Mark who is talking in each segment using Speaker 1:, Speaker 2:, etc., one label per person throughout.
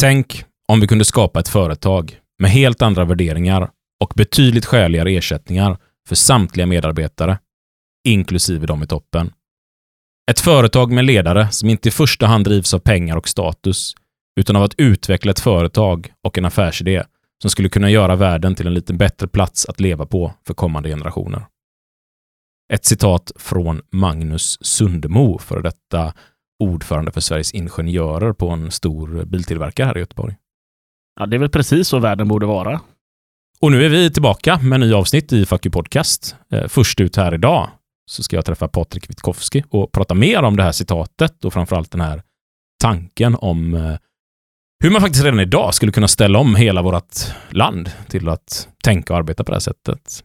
Speaker 1: Tänk om vi kunde skapa ett företag med helt andra värderingar och betydligt skäligare ersättningar för samtliga medarbetare, inklusive de i toppen. Ett företag med ledare som inte i första hand drivs av pengar och status, utan av att utveckla ett företag och en affärsidé som skulle kunna göra världen till en lite bättre plats att leva på för kommande generationer. Ett citat från Magnus Sundemo, för detta ordförande för Sveriges Ingenjörer på en stor biltillverkare här i Göteborg.
Speaker 2: Ja, det är väl precis så världen borde vara.
Speaker 1: Och nu är vi tillbaka med en ny avsnitt i Fuck You Podcast. Eh, först ut här idag så ska jag träffa Patrik Witkowski och prata mer om det här citatet och framförallt den här tanken om eh, hur man faktiskt redan idag skulle kunna ställa om hela vårt land till att tänka och arbeta på det här sättet.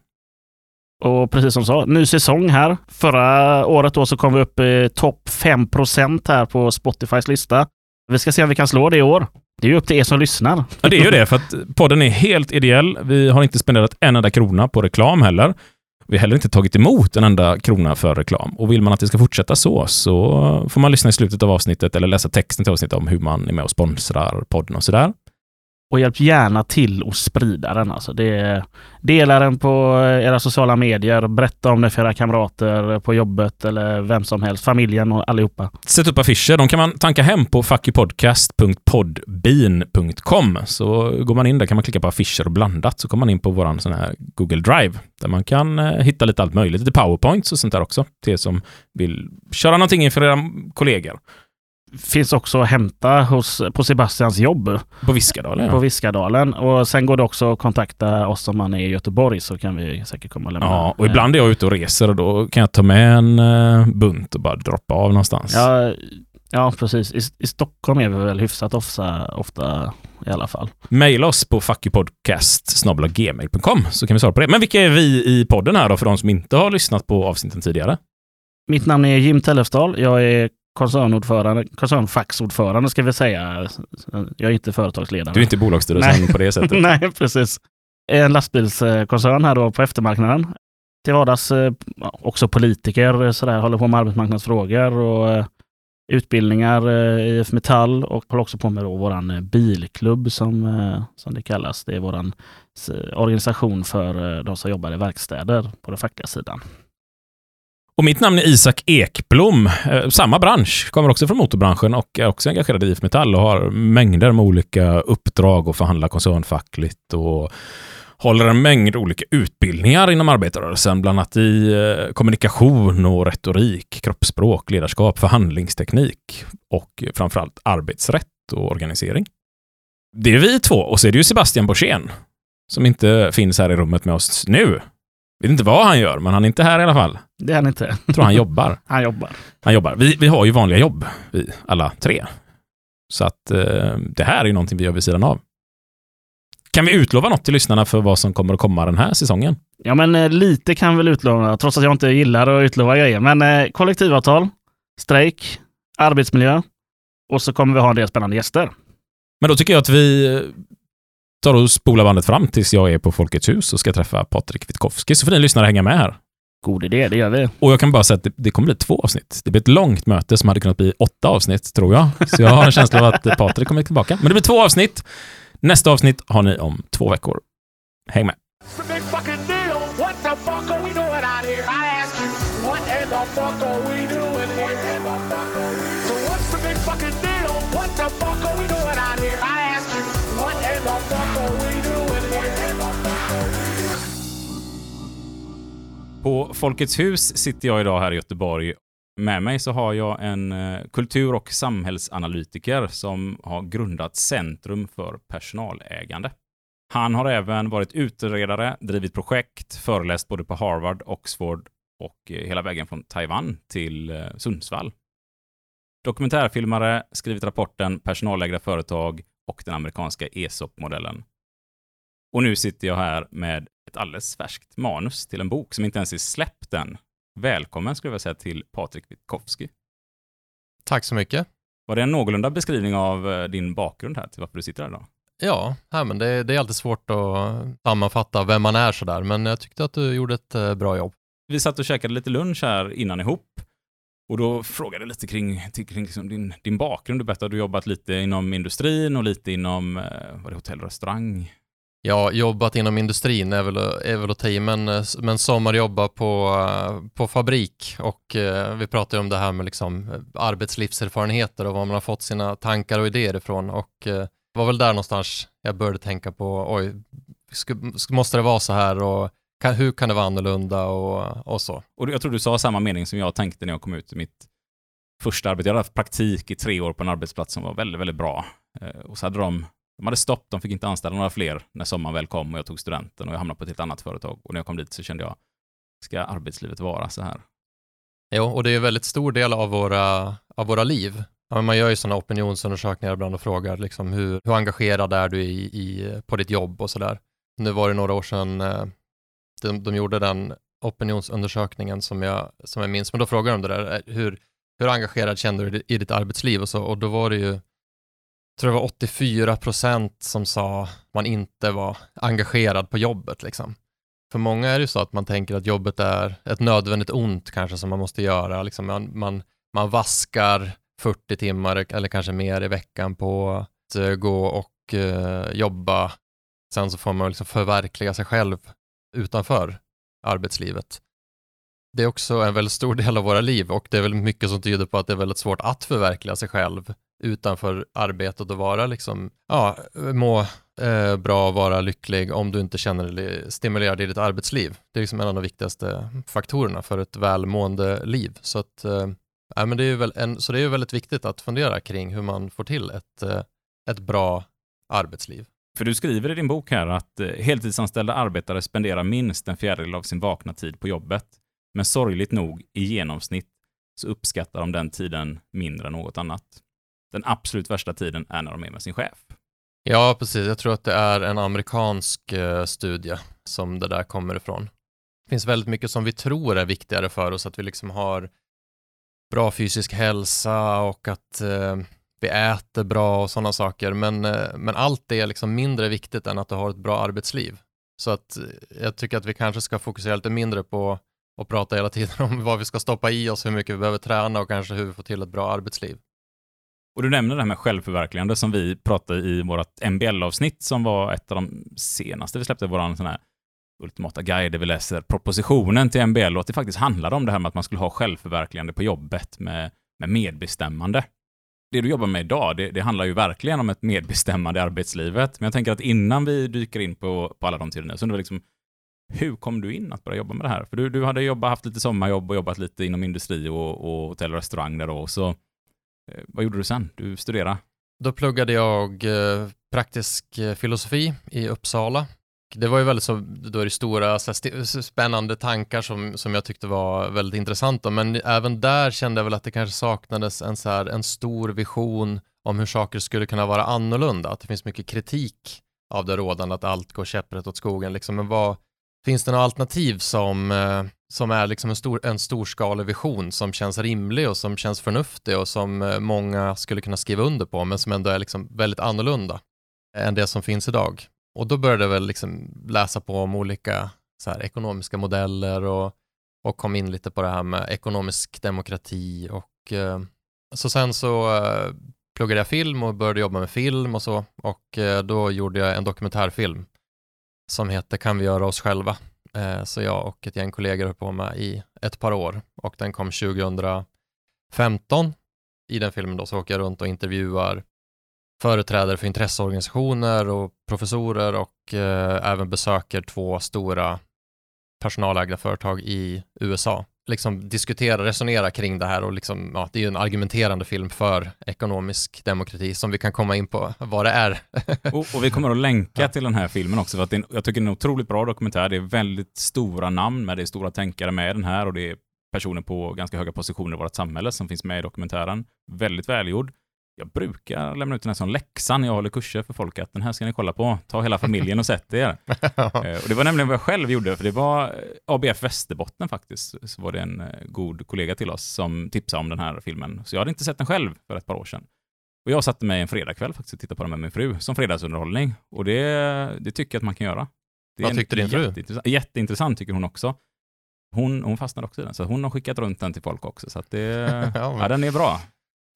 Speaker 2: Och precis som du sa, ny säsong här. Förra året då så kom vi upp i topp 5% här på Spotifys lista. Vi ska se om vi kan slå det i år. Det är ju upp till er som lyssnar.
Speaker 1: Ja, det är ju det, för att podden är helt ideell. Vi har inte spenderat en enda krona på reklam heller. Vi har heller inte tagit emot en enda krona för reklam. Och vill man att det ska fortsätta så, så får man lyssna i slutet av avsnittet eller läsa texten till avsnittet om hur man är med och sponsrar podden och sådär.
Speaker 2: Och hjälp gärna till att sprida den. Alltså det, dela den på eh, era sociala medier, berätta om det för era kamrater eh, på jobbet eller vem som helst, familjen och allihopa.
Speaker 1: Sätt upp affischer. De kan man tanka hem på fuckypodcast.podbean.com. Så går man in där kan man klicka på affischer och blandat så kommer man in på vår sån här Google Drive där man kan eh, hitta lite allt möjligt. Lite powerpoints och sånt där också till er som vill köra någonting inför era kollegor
Speaker 2: finns också att hämta hos, på Sebastians jobb.
Speaker 1: På Viskadalen? Ja.
Speaker 2: På Viskadalen. Och sen går det också att kontakta oss om man är i Göteborg så kan vi säkert komma och lämna.
Speaker 1: Ja, och ibland är jag ute och reser och då kan jag ta med en uh, bunt och bara droppa av någonstans.
Speaker 2: Ja, ja precis. I, I, Stockholm är vi väl hyfsat ofta, ofta i alla fall.
Speaker 1: Maila oss på fuckypodcast.gmail.com så kan vi svara på det. Men vilka är vi i podden här då för de som inte har lyssnat på avsnitten tidigare?
Speaker 2: Mitt namn är Jim Tellefsdal. Jag är koncernordförande, koncernfacksordförande ska vi säga. Jag är inte företagsledare.
Speaker 1: Du är inte bolagsstyrelsen på det sättet?
Speaker 2: Nej, precis. En lastbilskoncern här då på eftermarknaden. Till vardags eh, också politiker, sådär, håller på med arbetsmarknadsfrågor och eh, utbildningar i IF Metall och håller också på med då våran bilklubb som, som det kallas. Det är våran organisation för de som jobbar i verkstäder på den fackliga sidan.
Speaker 1: Och mitt namn är Isak Ekblom. Eh, samma bransch, kommer också från motorbranschen och är också engagerad i IF Metall och har mängder med olika uppdrag och förhandlar koncernfackligt och håller en mängd olika utbildningar inom arbetarrörelsen, bland annat i eh, kommunikation och retorik, kroppsspråk, ledarskap, förhandlingsteknik och framförallt arbetsrätt och organisering. Det är vi två och så är det ju Sebastian Borssén som inte finns här i rummet med oss nu. Vet inte vad han gör, men han är inte här i alla fall.
Speaker 2: Det är han inte.
Speaker 1: Jag tror han jobbar.
Speaker 2: han jobbar.
Speaker 1: Han jobbar. Vi, vi har ju vanliga jobb, vi alla tre. Så att eh, det här är ju någonting vi gör vid sidan av. Kan vi utlova något till lyssnarna för vad som kommer att komma den här säsongen?
Speaker 2: Ja, men eh, lite kan väl utlova, trots att jag inte gillar att utlova grejer. Men eh, kollektivavtal, strejk, arbetsmiljö och så kommer vi ha en del spännande gäster.
Speaker 1: Men då tycker jag att vi tar och spolar bandet fram tills jag är på Folkets hus och ska träffa Patrik Witkowski, så får ni lyssnare hänga med här.
Speaker 2: God idé, det gör vi.
Speaker 1: Och jag kan bara säga att det, det kommer bli två avsnitt. Det blir ett långt möte som hade kunnat bli åtta avsnitt, tror jag. Så jag har en känsla av att Patrik kommer tillbaka. Men det blir två avsnitt. Nästa avsnitt har ni om två veckor. Häng med! På Folkets hus sitter jag idag här i Göteborg. Med mig så har jag en eh, kultur och samhällsanalytiker som har grundat Centrum för personalägande. Han har även varit utredare, drivit projekt, föreläst både på Harvard, Oxford och eh, hela vägen från Taiwan till eh, Sundsvall. Dokumentärfilmare, skrivit rapporten Personalägda företag och den amerikanska ESOP-modellen. Och nu sitter jag här med ett alldeles färskt manus till en bok som inte ens är släppt än. Välkommen skulle jag säga till Patrik Witkowski.
Speaker 3: Tack så mycket.
Speaker 1: Var det en någorlunda beskrivning av eh, din bakgrund här till varför du sitter här idag?
Speaker 3: Ja, här, men det, det, är alltid svårt att sammanfatta vem man är sådär, men jag tyckte att du gjorde ett eh, bra jobb.
Speaker 1: Vi satt och käkade lite lunch här innan ihop Och då frågade jag lite kring, kring liksom din, din bakgrund. Du berättade att du jobbat lite inom industrin och lite inom eh, var det hotell och restaurang.
Speaker 3: Ja, jobbat inom industrin är väl, är väl att ta i, men, men sommarjobba på, på fabrik och eh, vi pratade om det här med liksom eh, arbetslivserfarenheter och var man har fått sina tankar och idéer ifrån och eh, det var väl där någonstans jag började tänka på, oj, måste det vara så här och kan, hur kan det vara annorlunda och, och så.
Speaker 1: Och jag tror du sa samma mening som jag tänkte när jag kom ut i mitt första arbete. Jag hade haft praktik i tre år på en arbetsplats som var väldigt, väldigt bra. Och så hade de, de hade stopp, de fick inte anställa några fler när sommaren väl kom och jag tog studenten och jag hamnade på ett helt annat företag. Och när jag kom dit så kände jag, ska arbetslivet vara så här?
Speaker 3: Jo, och det är en väldigt stor del av våra, av våra liv. Ja, man gör ju sådana opinionsundersökningar ibland och frågar liksom hur, hur engagerad är du i, i, på ditt jobb och sådär. Nu var det några år sedan eh, de, de gjorde den opinionsundersökningen som jag, som jag minns, men då frågade de det där, eh, hur, hur engagerad kände du i ditt arbetsliv och så, och då var det ju, tror det var 84 procent som sa man inte var engagerad på jobbet liksom. För många är det ju så att man tänker att jobbet är ett nödvändigt ont kanske som man måste göra, liksom man, man, man vaskar 40 timmar eller kanske mer i veckan på att eh, gå och eh, jobba. Sen så får man liksom förverkliga sig själv utanför arbetslivet. Det är också en väldigt stor del av våra liv och det är väl mycket som tyder på att det är väldigt svårt att förverkliga sig själv utanför arbetet och vara liksom, ja, må eh, bra, vara lycklig om du inte känner dig stimulerad i ditt arbetsliv. Det är liksom en av de viktigaste faktorerna för ett välmående liv. Så, att, eh, men det är väl en, så det är väldigt viktigt att fundera kring hur man får till ett, eh, ett bra arbetsliv.
Speaker 1: För du skriver i din bok här att eh, heltidsanställda arbetare spenderar minst en fjärdedel av sin vakna tid på jobbet. Men sorgligt nog, i genomsnitt, så uppskattar de den tiden mindre än något annat. Den absolut värsta tiden är när de är med sin chef.
Speaker 3: Ja, precis. Jag tror att det är en amerikansk eh, studie som det där kommer ifrån. Det finns väldigt mycket som vi tror är viktigare för oss, att vi liksom har bra fysisk hälsa och att eh, vi äter bra och sådana saker, men, eh, men allt det är liksom mindre viktigt än att du har ett bra arbetsliv. Så att eh, jag tycker att vi kanske ska fokusera lite mindre på att prata hela tiden om vad vi ska stoppa i oss, hur mycket vi behöver träna och kanske hur vi får till ett bra arbetsliv.
Speaker 1: Och du nämner det här med självförverkligande som vi pratade i vårt MBL-avsnitt som var ett av de senaste vi släppte, våran sån här ultimata guide där vi läser propositionen till MBL och att det faktiskt handlade om det här med att man skulle ha självförverkligande på jobbet med, med medbestämmande det du jobbar med idag, det, det, handlar ju verkligen om ett medbestämmande i arbetslivet. Men jag tänker att innan vi dyker in på, på alla de tiderna, så undrar jag liksom, hur kom du in att börja jobba med det här? För du, du hade jobbat, haft lite sommarjobb och jobbat lite inom industri och, och hotell och restaurang där då. Så Eh, vad gjorde du sen? Du studerade?
Speaker 3: Då pluggade jag eh, praktisk eh, filosofi i Uppsala det var ju väldigt så, då är det stora så spännande tankar som, som jag tyckte var väldigt intressanta, men även där kände jag väl att det kanske saknades en, så här, en stor vision om hur saker skulle kunna vara annorlunda, att det finns mycket kritik av det rådande, att allt går käpprätt åt skogen, liksom, men vad, finns det några alternativ som, eh, som är liksom en, stor, en storskalig vision som känns rimlig och som känns förnuftig och som eh, många skulle kunna skriva under på, men som ändå är liksom väldigt annorlunda eh, än det som finns idag. Och då började jag väl liksom läsa på om olika så här, ekonomiska modeller och, och kom in lite på det här med ekonomisk demokrati och eh, så sen så eh, pluggade jag film och började jobba med film och så och eh, då gjorde jag en dokumentärfilm som heter Kan vi göra oss själva? Eh, så jag och ett gäng kollegor höll på med i ett par år och den kom 2015. I den filmen då så åker jag runt och intervjuar företrädare för intresseorganisationer och professorer och eh, även besöker två stora personalägda företag i USA. Liksom diskutera, resonera kring det här och liksom, ja, det är ju en argumenterande film för ekonomisk demokrati som vi kan komma in på vad det är.
Speaker 1: och, och, vi kommer att länka ja. till den här filmen också, för att det, jag tycker det är en otroligt bra dokumentär. Det är väldigt stora namn med, det är stora tänkare med den här och det är personer på ganska höga positioner i vårt samhälle som finns med i dokumentären. Väldigt välgjord jag brukar lämna ut den här som läxa när jag håller kurser för folk, att den här ska ni kolla på. Ta hela familjen och sätt er. Eh, och det var nämligen vad jag själv gjorde, för det var eh, ABF Västerbotten faktiskt, så var det en eh, god kollega till oss som tipsade om den här filmen. Så jag hade inte sett den själv för ett par år sedan. Och jag satte mig en fredagkväll faktiskt och tittade på den med min fru som fredagsunderhållning. Och det, det tycker jag att man kan göra.
Speaker 3: Det vad tyckte din fru?
Speaker 1: Jätteintressant, jätteintressant tycker hon också. hon, hon fastnade också i den, så hon har skickat runt den till folk också. Så att det,
Speaker 3: Ja, men-
Speaker 1: ja, den är bra.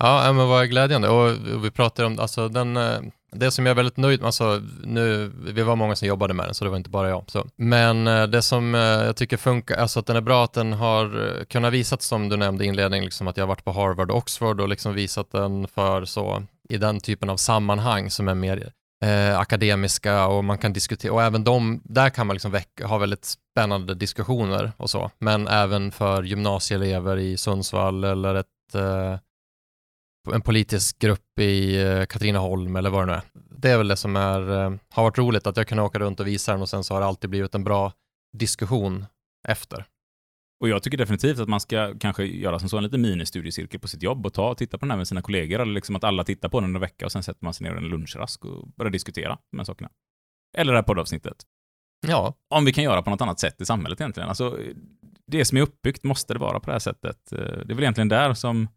Speaker 3: Ja, men vad glädjande. Och vi pratar om, alltså den, eh, det som jag är väldigt nöjd med, alltså nu, vi var många som jobbade med den, så det var inte bara jag. Så. Men eh, det som eh, jag tycker funkar, alltså att den är bra, att den har kunnat visat, som du nämnde i inledningen, liksom att jag har varit på Harvard och Oxford och liksom visat den för så, i den typen av sammanhang som är mer eh, akademiska och man kan diskutera, och även de, där kan man liksom väcka, ha väldigt spännande diskussioner och så, men även för gymnasieelever i Sundsvall eller ett eh, en politisk grupp i eh, Katrineholm eller vad det nu är. Det är väl det som är, eh, har varit roligt, att jag kan åka runt och visa den och sen så har det alltid blivit en bra diskussion efter.
Speaker 1: Och jag tycker definitivt att man ska kanske göra som så en liten ministudiecirkel på sitt jobb och ta och titta på den här med sina kollegor. Eller liksom att alla tittar på den en vecka och sen sätter man sig ner en lunchrask och börjar diskutera de här sakerna. Eller det här poddavsnittet.
Speaker 3: Ja,
Speaker 1: Om vi kan göra på något annat sätt i samhället egentligen. Alltså, det som är uppbyggt måste det vara på det här sättet. Eh, Det är väl egentligen där som,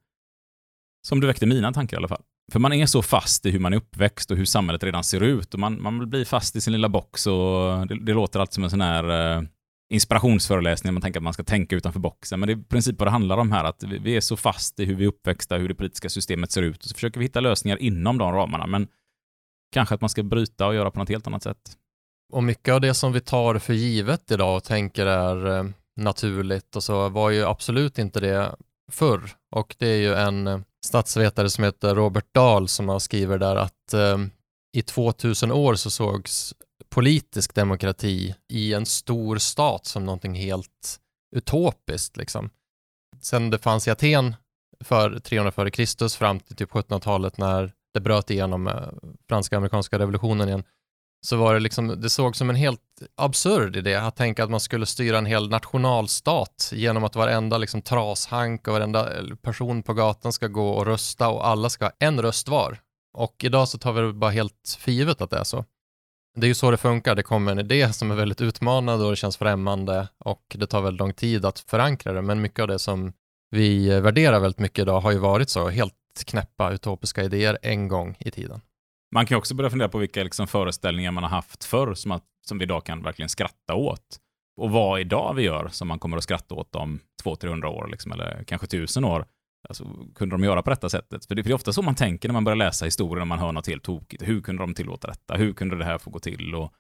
Speaker 1: som det väckte mina tankar i alla fall. För man är så fast i hur man är uppväxt och hur samhället redan ser ut och man, man blir fast i sin lilla box och det, det låter alltid som en sån här eh, inspirationsföreläsning, man tänker att man ska tänka utanför boxen. Men det är i princip vad det handlar om här, att vi, vi är så fast i hur vi är uppväxta, hur det politiska systemet ser ut och så försöker vi hitta lösningar inom de ramarna. Men kanske att man ska bryta och göra på något helt annat sätt.
Speaker 3: och mycket av det som vi tar för givet idag och tänker är eh, naturligt och så var ju absolut inte det förr. Och det är ju en eh, statsvetare som heter Robert Dahl som har skrivit där att eh, i 2000 år så sågs politisk demokrati i en stor stat som någonting helt utopiskt. Liksom. Sen det fanns i Aten för 300 före Kristus fram till typ 1700-talet när det bröt igenom eh, franska amerikanska revolutionen igen, så var det liksom, det såg som en helt absurd idé att tänka att man skulle styra en hel nationalstat genom att varenda liksom trashank och varenda eh, person på gatan ska gå och rösta och alla ska ha en röst var. Och idag så tar vi det bara helt för givet att det är så. Det är ju så det funkar, det kommer en idé som är väldigt utmanande och det känns främmande och det tar väldigt lång tid att förankra det, men mycket av det som vi värderar väldigt mycket idag har ju varit så helt knäppa utopiska idéer en gång i tiden.
Speaker 1: Man kan också börja fundera på vilka liksom föreställningar man har haft förr som, att, som vi idag kan verkligen skratta åt. Och vad idag vi gör som man kommer att skratta åt om 200-300 år, liksom, eller kanske 1000 år. Alltså, kunde de göra på detta sättet? För det är ofta så man tänker när man börjar läsa historien och man hör något helt tokigt. Hur kunde de tillåta detta? Hur kunde det här få gå till? Och,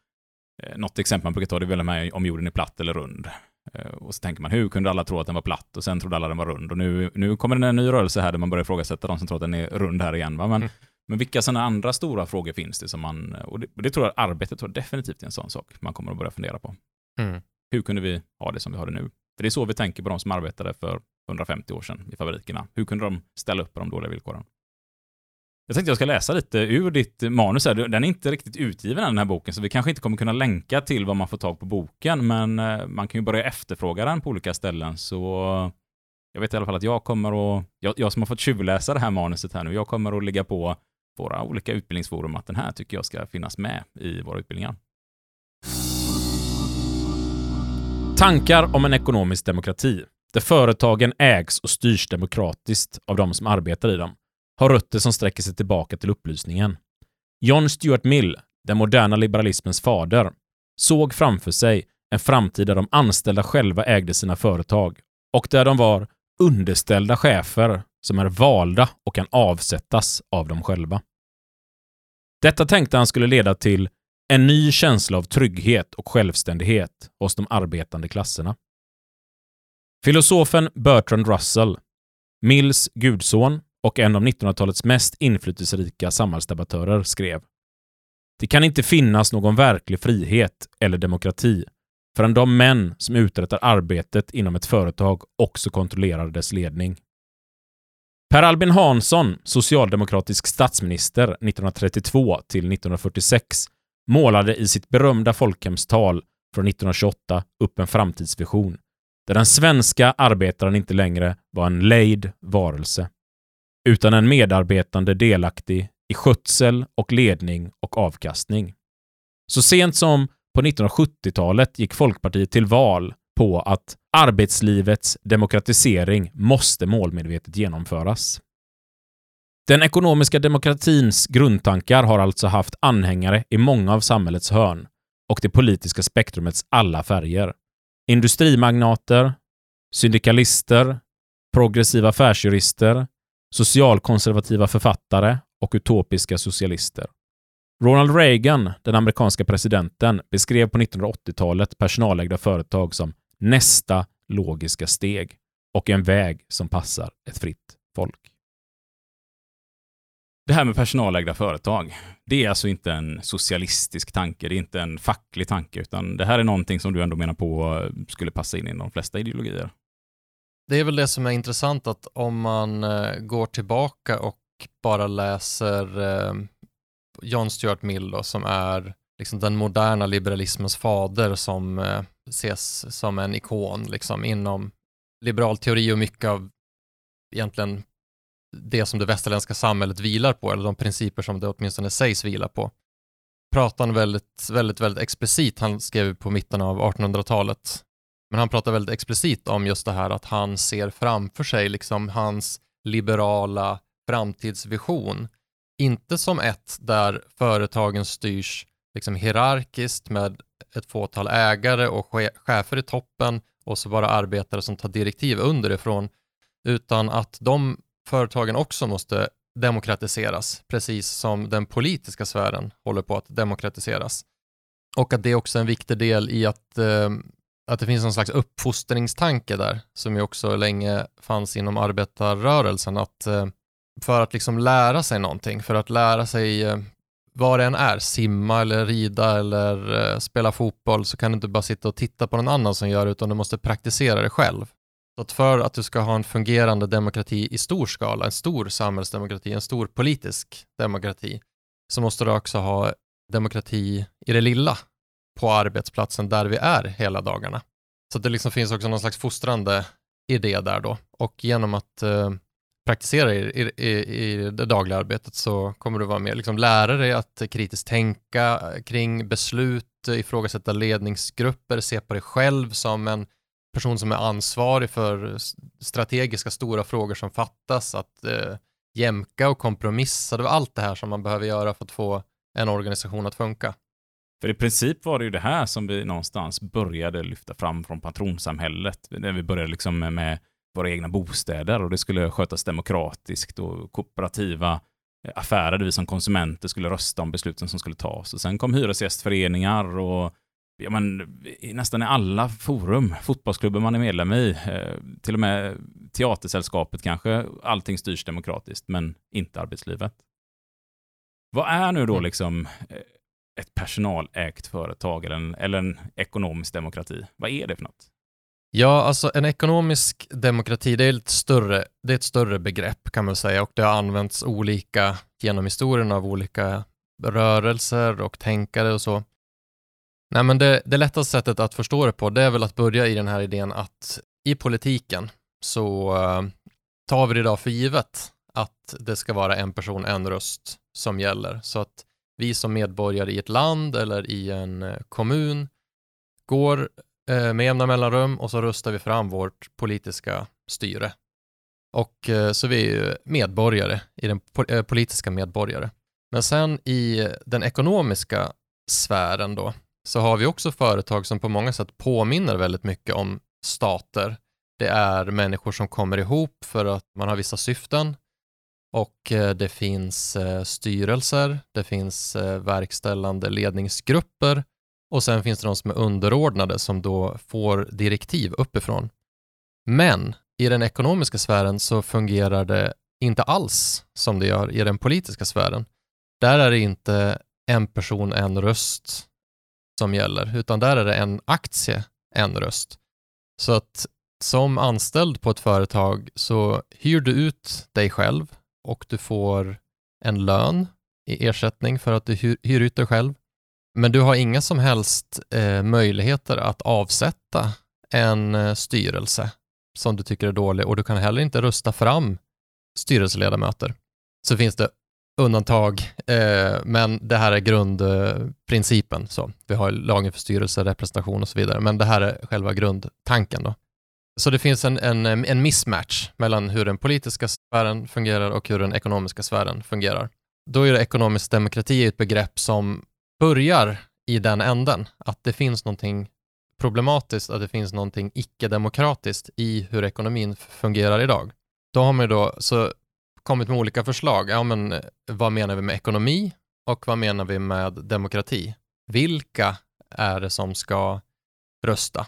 Speaker 1: eh, något exempel man brukar ta det är väl med om jorden är platt eller rund. Eh, och så tänker man, hur kunde alla tro att den var platt? Och sen trodde alla den var rund. Och nu, nu kommer det en ny rörelse här där man börjar ifrågasätta de som tror att den är rund här igen. Va? Men,
Speaker 3: Mm
Speaker 1: men vilka sådana andra stora frågor finns det som man, och det, och det tror jag arbetet tror jag definitivt är en sån sak man kommer att börja fundera på.
Speaker 3: Mm.
Speaker 1: Hur kunde vi ha det som vi har det nu? För det är så vi tänker på de som arbetade för 150 år sedan i fabrikerna. Hur kunde de ställa upp på de dåliga villkoren? Jag tänkte jag ska läsa lite ur ditt manus här. Den är inte riktigt utgiven än, den här boken, så vi kanske inte kommer kunna länka till vad man får tag på boken, men eh, man kan ju börja efterfråga den på olika ställen, så jag vet i alla fall att jag kommer att, jag, jag som har fått tjuvläsa det här manuset här nu, jag kommer att ligga på våra olika utbildningsforum att den här tycker jag ska finnas med i våra utbildningar.
Speaker 4: Tankar om en ekonomisk demokrati, där företagen ägs och styrs demokratiskt av de som arbetar i dem, har rötter som sträcker sig tillbaka till upplysningen. John Stuart Mill, den moderna liberalismens fader, såg framför sig en framtid där de anställda själva ägde sina företag och där de var underställda chefer som är valda och kan avsättas av dem själva. Detta tänkte han skulle leda till en ny känsla av trygghet och självständighet hos de arbetande klasserna. Filosofen Bertrand Russell, Mills gudson och en av 1900-talets mest inflytelserika samhällsdebattörer, skrev Det kan inte finnas någon verklig frihet eller demokrati förrän de män som uträttar arbetet inom ett företag också kontrollerar dess ledning. Per Albin Hansson, socialdemokratisk statsminister 1932 till 1946, målade i sitt berömda folkhemstal från 1928 upp en framtidsvision där den svenska arbetaren inte längre var en lejd varelse, utan en medarbetande delaktig i skötsel och ledning och avkastning. Så sent som på 1970-talet gick Folkpartiet till val på att arbetslivets demokratisering måste målmedvetet genomföras. Den ekonomiska demokratins grundtankar har alltså haft anhängare i många av samhällets hörn och det politiska spektrumets alla färger. Industrimagnater, syndikalister, progressiva affärsjurister, socialkonservativa författare och utopiska socialister. Ronald Reagan, den amerikanska presidenten, beskrev på 1980-talet personalägda företag som nästa logiska steg och en väg som passar ett fritt folk.
Speaker 1: Det här med personalägda företag, det är alltså inte en socialistisk tanke, det är inte en facklig tanke, utan det här är någonting som du ändå menar på skulle passa in i de flesta ideologier.
Speaker 3: Det är väl det som är intressant att om man eh, går tillbaka och bara läser eh, John Stuart Mill då, som är liksom den moderna liberalismens fader som eh, ses som en ikon liksom, inom liberal teori och mycket av egentligen det som det västerländska samhället vilar på, eller de principer som det åtminstone sägs vila på. Pratar han väldigt, väldigt, väldigt explicit, han skrev på mitten av 1800-talet, men han pratar väldigt explicit om just det här att han ser framför sig liksom hans liberala framtidsvision. Inte som ett där företagen styrs liksom hierarkiskt med ett fåtal ägare och chefer i toppen och så bara arbetare som tar direktiv underifrån, utan att de företagen också måste demokratiseras, precis som den politiska sfären håller på att demokratiseras. Och att det är också en viktig del i att, eh, att det finns någon slags uppfostringstanke där, som ju också länge fanns inom arbetarrörelsen, att eh, för att liksom lära sig någonting, för att lära sig eh, vad det än är, simma eller rida eller eh, spela fotboll, så kan du inte bara sitta och titta på någon annan som gör det, utan du måste praktisera det själv. Så att för att du ska ha en fungerande demokrati i stor skala, en stor samhällsdemokrati, en stor politisk demokrati, så måste du också ha demokrati i det lilla på arbetsplatsen där vi är hela dagarna. Så det liksom finns också någon slags fostrande idé där då. Och genom att eh, praktisera i, i, i, det dagliga arbetet så kommer du vara med, liksom lära dig att kritiskt tänka kring beslut, ifrågasätta ledningsgrupper, se på dig själv som en person som är ansvarig för strategiska stora frågor som fattas, att eh, jämka och kompromissa, det var allt det här som man behöver göra för att få en organisation att funka.
Speaker 1: För i princip var det ju det här som vi någonstans började lyfta fram från patronsamhället, när vi började liksom med våra egna bostäder och det skulle skötas demokratiskt och kooperativa affärer där vi som konsumenter skulle rösta om besluten som skulle tas. Och sen kom hyresgästföreningar och ja, men, nästan i alla forum, fotbollsklubbar man är medlem i, eh, till och med teatersällskapet kanske, allting styrs demokratiskt, men inte arbetslivet. Vad är nu då mm. liksom eh, ett personalägt företag eller en, eller en ekonomisk demokrati? Vad är det för något?
Speaker 3: Ja, alltså en ekonomisk demokrati, det är, lite större, det är ett större begrepp kan man säga och det har använts olika genom historien av olika rörelser och tänkare och så. Nej, men det, det lättaste sättet att förstå det på, det är väl att börja i den här idén att i politiken så uh, tar vi det idag för givet att det ska vara en person, en röst som gäller. Så att vi som medborgare i ett land eller i en eh, kommun går Eh, med jämna mellanrum och så röstar vi fram vårt politiska styre. Och eh, så vi är ju medborgare, i den eh, politiska medborgare. Men sen i den ekonomiska sfären då, så har vi också företag som på många sätt påminner väldigt mycket om stater. Det är människor som kommer ihop för att man har vissa syften och det finns styrelser, det finns verkställande ledningsgrupper och sen finns det de som är underordnade som då får direktiv uppifrån. Men i den ekonomiska sfären så fungerar det inte alls som det gör i den politiska sfären. Där är det inte en person, en röst som gäller, utan där är det en aktie, en röst. Så att som anställd på ett företag så hyr du ut dig själv och du får en lön i ersättning för att du hyr, hyr ut dig själv. Men du har inga som helst eh, möjligheter att avsätta en eh, styrelse som du tycker är dålig och du kan heller inte rösta fram styrelseledamöter. Så finns det undantag, eh, men det här är grundprincipen. Så. Vi har lagen för styrelse, representation och så vidare, men det här är själva grundtanken. Då. Så det finns en, en, eh, en mismatch mellan hur den politiska sfären fungerar och hur den ekonomiska sfären fungerar. Då är det ekonomisk demokrati ett begrepp som börjar i den änden, att det finns någonting problematiskt att det finns någonting icke-demokratiskt i hur ekonomin fungerar idag. Då har man då så kommit med olika förslag. Ja, men eh, vad menar vi med ekonomi och vad menar vi med demokrati? Vilka är det som ska rösta?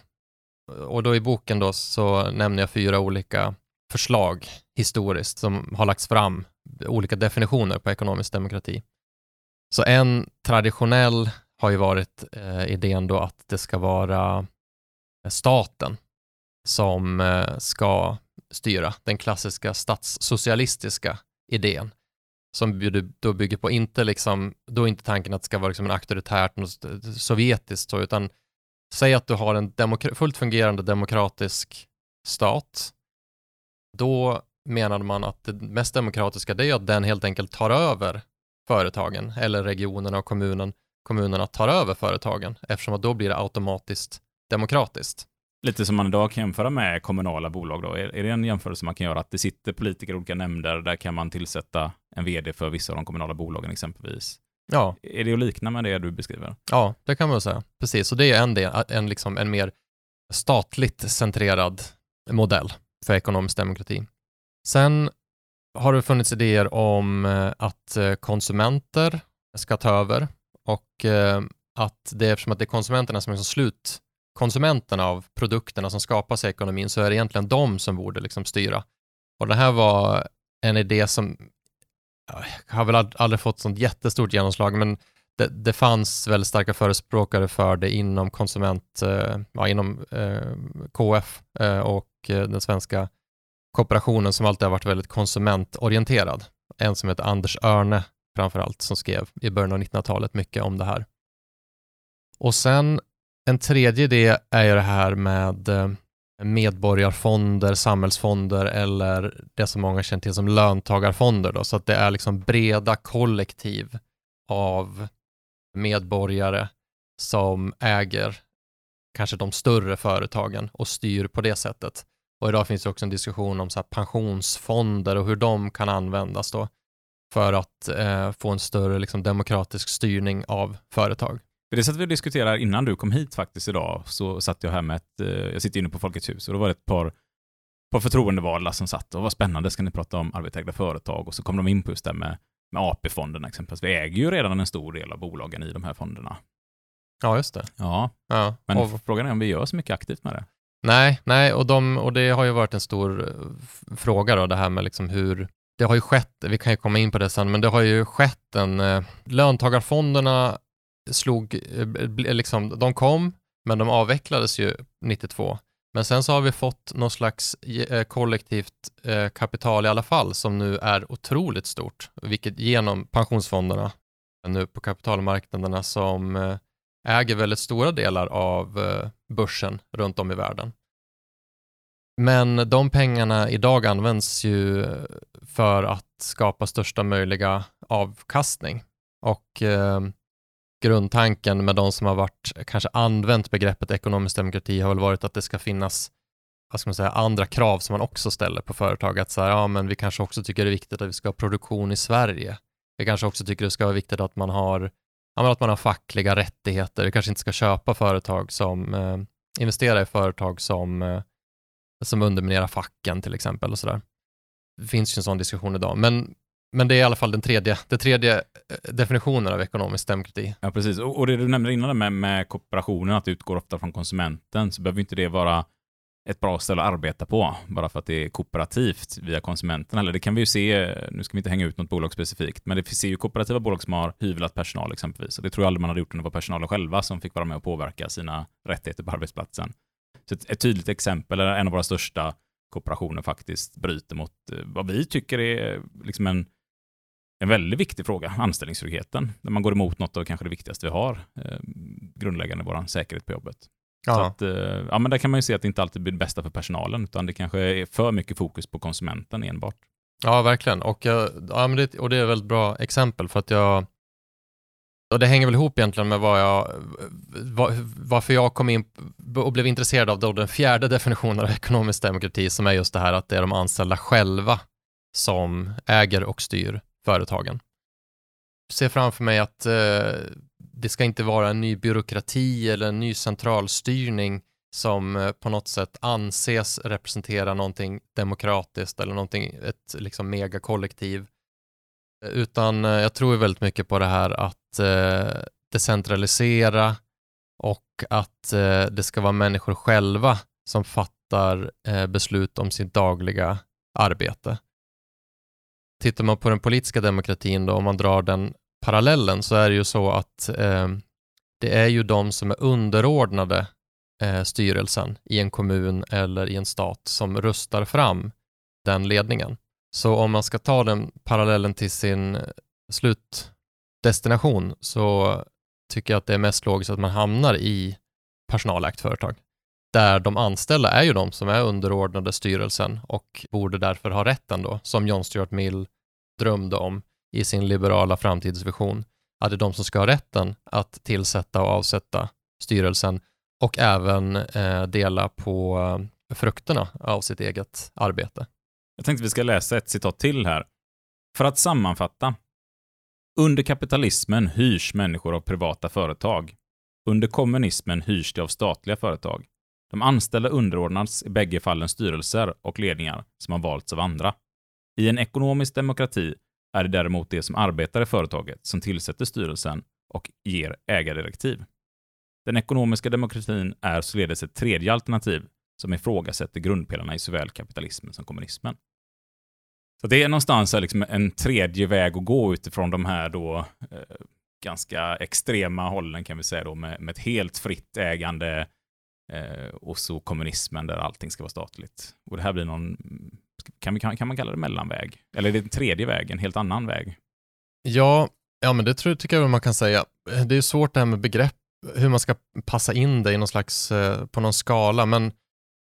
Speaker 3: Och då i boken då så nämner jag fyra olika förslag historiskt som har lagts fram, olika definitioner på ekonomisk demokrati. Så en traditionell har ju varit eh, idén då att det ska vara eh, staten som eh, ska styra, den klassiska statssocialistiska idén som då bygger på. Inte liksom, då är inte tanken att det ska vara liksom en auktoritärt sovjetiskt så, utan säg att du har en fullt fungerande demokratisk stat, då menade man att det mest demokratiska det är att den helt enkelt tar över företagen eller regionerna och kommunen, kommunerna tar över företagen eftersom att då blir det automatiskt demokratiskt.
Speaker 1: Lite som man idag kan jämföra med kommunala bolag då. Är, är det en jämförelse man kan göra? Att det sitter politiker i olika nämnder, där kan man tillsätta en vd för vissa av de kommunala bolagen exempelvis.
Speaker 3: Ja.
Speaker 1: Är det att likna med det du beskriver?
Speaker 3: Ja, det kan man säga. Precis, och det är en, del, en, liksom, en mer statligt centrerad modell för ekonomisk demokrati. Sen har det funnits idéer om eh, att eh, konsumenter ska ta över och eh, att det eftersom att det är konsumenterna som är slut konsumenterna av produkterna som skapas i ekonomin så är det egentligen de som borde liksom styra. Och det här var en idé som har väl aldrig fått sånt jättestort genomslag, men det, det fanns väldigt starka förespråkare för det inom konsument, ja, inom eh, KF eh, och den svenska kooperationen som alltid har varit väldigt konsumentorienterad. En som heter Anders Örne framförallt som skrev i början av 1900-talet mycket om det här. Och sen en tredje idé är ju det här med eh, medborgarfonder, samhällsfonder eller det som många känner till som löntagarfonder. Då, så att det är liksom breda kollektiv av medborgare som äger kanske de större företagen och styr på det sättet. Och idag finns det också en diskussion om så pensionsfonder och hur de kan användas då för att eh, få en större liksom, demokratisk styrning av företag.
Speaker 1: För det satt vi och diskuterade innan du kom hit faktiskt idag, så satt jag här med ett, eh, jag sitter inne på Folkets hus och då var det ett par, par förtroendevalda som satt och var spännande, ska ni prata om arbetsägda företag? Och så kom de in på just det med, med AP-fonderna exempelvis. Vi äger ju redan en stor del av bolagen i de här fonderna.
Speaker 3: Ja, just det.
Speaker 1: Ja,
Speaker 3: ja.
Speaker 1: men och, frågan är om vi gör så mycket aktivt med det.
Speaker 3: Nej, nej, och, de, och det har ju varit en stor eh, fråga då, det här med liksom hur det har ju skett, vi kan ju komma in på det sen, men det har ju skett en, eh, löntagarfonderna slog, eh, eh, eh liksom, de kom, men de avvecklades ju 92. Men sen så har vi fått någon slags eh, kollektivt eh, kapital i alla fall som nu är otroligt stort, vilket genom pensionsfonderna nu på kapitalmarknaderna som äger väldigt stora delar av eh, börsen runt om i världen. Men de pengarna idag används ju för att skapa största möjliga avkastning och eh, grundtanken med de som har varit, kanske använt begreppet ekonomisk demokrati har väl varit att det ska finnas vad ska man säga, andra krav som man också ställer på företag. Att så här, ja, men vi kanske också tycker det är viktigt att vi ska ha produktion i Sverige. Vi kanske också tycker det ska vara viktigt att man har, ja, att man har fackliga rättigheter. Vi kanske inte ska köpa företag som, eh, investera i företag som, eh, som underminerar facken till exempel och sådär. Det finns ju en sån diskussion idag, men men det är i alla fall den tredje, den tredje eh, definitionen av ekonomisk demokrati.
Speaker 1: Ja, precis. Och, och det du nämnde innan med, med kooperationen, att det utgår ofta från konsumenten, så behöver inte det vara ett bra ställe att arbeta på, bara för att det är kooperativt via konsumenten. Eller det kan vi ju se, nu ska vi inte hänga ut något bolag specifikt, men det finns ju kooperativa bolag som har hyvlat personal exempelvis. Och det tror jag aldrig man hade gjort om det var personalen själva som fick vara med och påverka sina rättigheter på arbetsplatsen. Så ett, ett tydligt exempel, är en av våra största kooperationer faktiskt bryter mot eh, vad vi tycker är liksom en en väldigt viktig fråga, anställningstryggheten. När man går emot något av kanske det viktigaste vi har, eh, grundläggande vår säkerhet på jobbet. Så att, eh, ja, men där kan man ju se att det inte alltid blir det bästa för personalen, utan det kanske är för mycket fokus på konsumenten enbart.
Speaker 3: Ja, verkligen. Och, ja, men det, och det är ett väldigt bra exempel för att jag och det hänger väl ihop egentligen med vad jag, var, varför jag kom in och blev intresserad av då den fjärde definitionen av ekonomisk demokrati som är just det här att det är de anställda själva som äger och styr företagen. Jag ser framför mig att eh, det ska inte vara en ny byråkrati eller en ny centralstyrning som eh, på något sätt anses representera någonting demokratiskt eller någonting, ett liksom megakollektiv. Eh, utan eh, jag tror väldigt mycket på det här att eh, decentralisera och att eh, det ska vara människor själva som fattar eh, beslut om sitt dagliga arbete. Tittar man på den politiska demokratin då, om man drar den parallellen, så är det ju så att eh, det är ju de som är underordnade eh, styrelsen i en kommun eller i en stat som rustar fram den ledningen. Så om man ska ta den parallellen till sin slutdestination så tycker jag att det är mest logiskt att man hamnar i personalägt företag. Där de anställda är ju de som är underordnade styrelsen och borde därför ha rätten då, som John Stuart Mill drömde om i sin liberala framtidsvision, att det är de som ska ha rätten att tillsätta och avsätta styrelsen och även eh, dela på eh, frukterna av sitt eget arbete.
Speaker 1: Jag tänkte vi ska läsa ett citat till här. För att sammanfatta. Under kapitalismen hyrs människor av privata företag. Under kommunismen hyrs de av statliga företag. De anställda underordnas i bägge fallen styrelser och ledningar som har valts av andra. I en ekonomisk demokrati är det däremot de som arbetar i företaget som tillsätter styrelsen och ger ägardirektiv. Den ekonomiska demokratin är således ett tredje alternativ som ifrågasätter grundpelarna i såväl kapitalismen som kommunismen. Så det är någonstans liksom en tredje väg att gå utifrån de här då eh, ganska extrema hållen kan vi säga då med, med ett helt fritt ägande eh, och så kommunismen där allting ska vara statligt. Och det här blir någon, kan, vi, kan, kan man kalla det mellanväg? Eller är det en tredje väg, en helt annan väg?
Speaker 3: Ja, ja men det tror, tycker jag man kan säga. Det är svårt det här med begrepp, hur man ska passa in det i någon slags, eh, på någon skala, men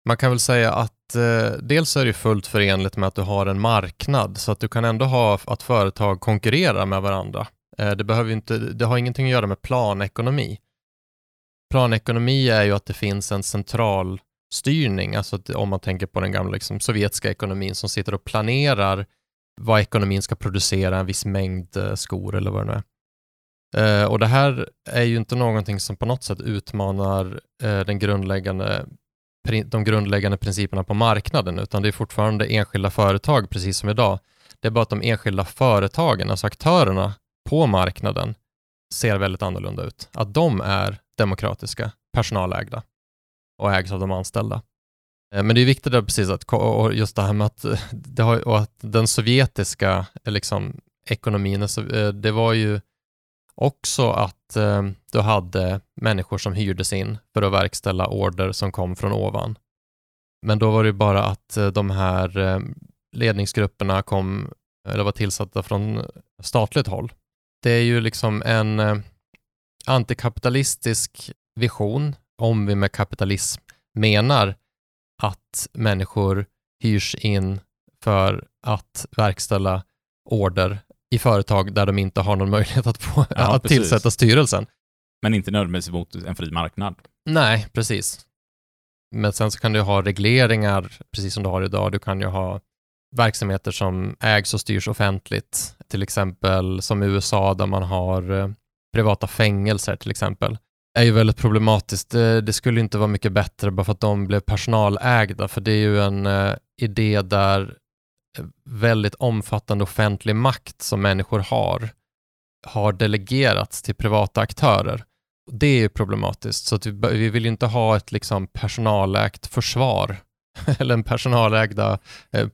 Speaker 3: man kan väl säga att eh, dels är det fullt förenligt med att du har en marknad, så att du kan ändå ha att företag konkurrerar med varandra. Eh, det, behöver inte, det har ingenting att göra med planekonomi. Planekonomi är ju att det finns en central styrning, alltså att, om man tänker på den gamla liksom, sovjetiska ekonomin som sitter och planerar vad ekonomin ska producera, en viss mängd eh, skor eller vad det nu är. Eh, och det här är ju inte någonting som på något sätt utmanar eh, den grundläggande de grundläggande principerna på marknaden, utan det är fortfarande enskilda företag, precis som idag. Det är bara att de enskilda företagen, alltså aktörerna på marknaden, ser väldigt annorlunda ut. Att de är demokratiska, personalägda och ägs av de anställda. Eh, men det är viktigt att precis att, och just det här med att, eh, det har, och att den sovjetiska eh, liksom, ekonomin, det var ju också att du hade människor som hyrdes in för att verkställa order som kom från ovan. Men då var det bara att de här ledningsgrupperna kom, eller var tillsatta från statligt håll. Det är ju liksom en antikapitalistisk vision, om vi med kapitalism menar att människor hyrs in för att verkställa order i företag där de inte har någon möjlighet att, få, ja, att tillsätta styrelsen.
Speaker 1: Men inte nödvändigtvis mot en fri marknad.
Speaker 3: Nej, precis. Men sen så kan du ha regleringar, precis som du har idag. Du kan ju ha verksamheter som ägs och styrs offentligt, till exempel som i USA där man har eh, privata fängelser till exempel är ju väldigt problematiskt. Det, det, skulle inte vara mycket bättre bara för att de blev personalägda, för det är ju en eh, idé där eh, väldigt omfattande offentlig makt som människor har, har delegerats till privata aktörer. Det är problematiskt, så vi, vi vill inte ha ett liksom personalägt försvar eller en personalägda, eh,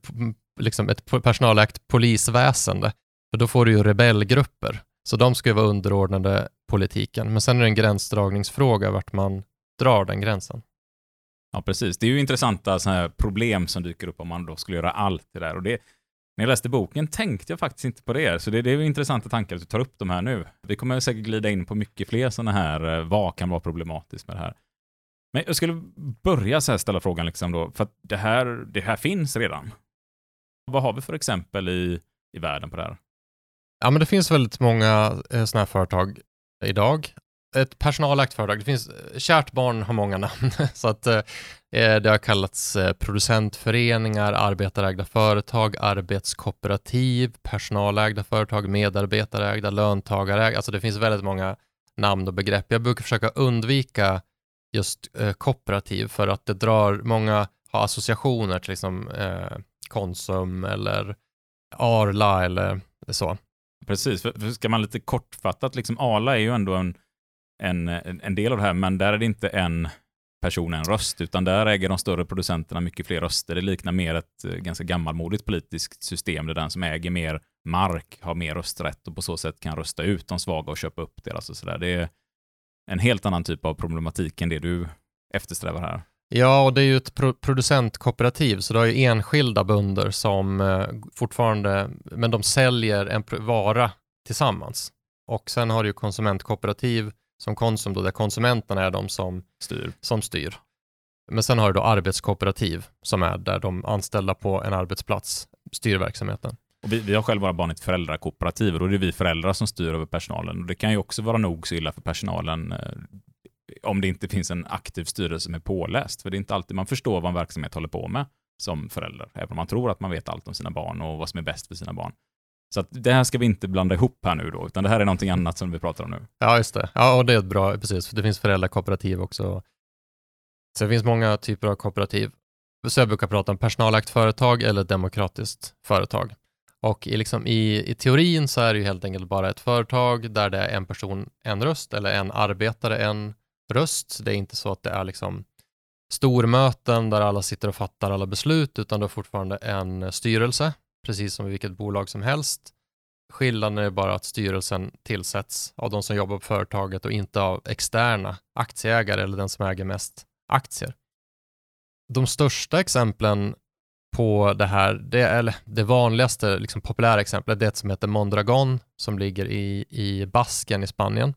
Speaker 3: liksom ett personalägt polisväsende. För då får du ju rebellgrupper, så de ska ju vara underordnade politiken. Men sen är det en gränsdragningsfråga vart man drar den gränsen.
Speaker 1: Ja, precis. Det är ju intressanta såna här problem som dyker upp om man då skulle göra allt det där. Och det, när jag läste boken tänkte jag faktiskt inte på det, så det, det är intressanta tankar att du tar upp de här nu. Vi kommer säkert glida in på mycket fler sådana här, eh, vad kan vara problematiskt med det här? Men jag skulle börja så här ställa frågan liksom då, för att det här, det här finns redan. Vad har vi för exempel i, i världen på det här?
Speaker 3: Ja, men det finns väldigt många eh, sådana här företag idag ett personalägt företag. Det finns, eh, kärt barn har många namn, så att eh, eh, det har kallats eh, producentföreningar, arbetarägda företag, arbetskooperativ, personalägda företag, medarbetarägda, löntagarägda. Alltså det finns väldigt många namn och begrepp. Jag brukar försöka undvika just eh, kooperativ för att det drar, många har associationer till liksom, eh, Konsum eller Arla eller så.
Speaker 1: Precis, för, för ska man lite kortfattat, liksom Arla är ju ändå en, en, en del av det här, men där är det inte en person, en röst, utan där äger de större producenterna mycket fler röster. Det liknar mer ett eh, ganska gammalmodigt politiskt system där den som äger mer mark har mer rösträtt och på så sätt kan rösta ut de svaga och köpa upp deras och sådär. Det är en helt annan typ av problematik än det du eftersträvar här.
Speaker 3: Ja, och det är ju ett pro producentkooperativ, så det har ju enskilda bönder som eh, fortfarande, men de säljer en vara tillsammans. Och sen har du ju konsumentkooperativ som Konsum då, där konsumenterna är de som styr. Som styr. Men sen har du då arbetskooperativ som är där de anställda på en arbetsplats styr verksamheten.
Speaker 1: Vi, vi har själva våra barn i ett föräldrakooperativ och då är det vi föräldrar som styr över personalen. Och det kan ju också vara nog så illa för personalen eh, om det inte finns en aktiv styrelse som är påläst. För det är inte alltid man förstår vad en verksamhet håller på med som förälder, även om man tror att man vet allt om sina barn och vad som är bäst för sina barn. Så att det här ska vi inte blanda ihop här nu då, utan det här är någonting annat som vi pratar om nu.
Speaker 3: Ja, just det. Ja, och det är bra, precis. Det finns föräldrakooperativ också. Så det finns många typer av kooperativ. Så jag brukar prata om personalägt företag eller demokratiskt företag. Och i, liksom, i, i teorin så är det ju helt enkelt bara ett företag där det är en person, en röst eller en arbetare, en röst. Det är inte så att det är liksom stormöten där alla sitter och fattar alla beslut, utan det är fortfarande en styrelse, precis som i vilket bolag som helst. Skillnaden är bara att styrelsen tillsätts av de som jobbar på företaget och inte av externa aktieägare eller den som äger mest aktier. De största exemplen på det här, det, eller det vanligaste liksom populära exemplet, det är ett som heter Mondragon som ligger i, i Basken i Spanien.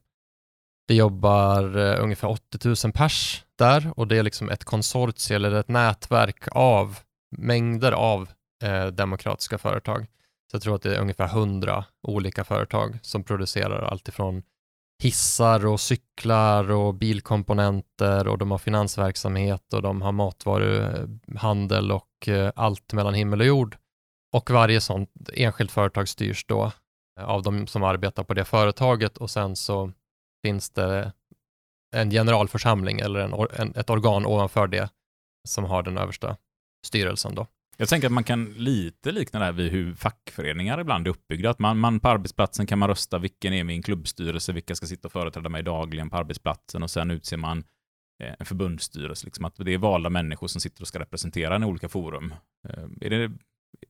Speaker 3: Det jobbar eh, ungefär 80 000 pers där och det är liksom ett konsortium eller ett nätverk av mängder av eh, demokratiska företag. Så jag tror att det är ungefär 100 olika företag som producerar allt ifrån hissar och cyklar och bilkomponenter och de har finansverksamhet och de har matvaruhandel och eh, allt mellan himmel och jord. Och varje sånt enskilt företag styrs då eh, av de som arbetar på det företaget och sen så finns det en generalförsamling eller en, en, ett organ ovanför det som har den översta styrelsen. Då.
Speaker 1: Jag tänker att man kan lite likna det här vid hur fackföreningar ibland är uppbyggda. Att man, man på arbetsplatsen kan man rösta vilken är min klubbstyrelse, vilka ska sitta och företräda mig dagligen på arbetsplatsen och sen utser man eh, en förbundsstyrelse. Liksom att det är valda människor som sitter och ska representera en i olika forum. Eh, är det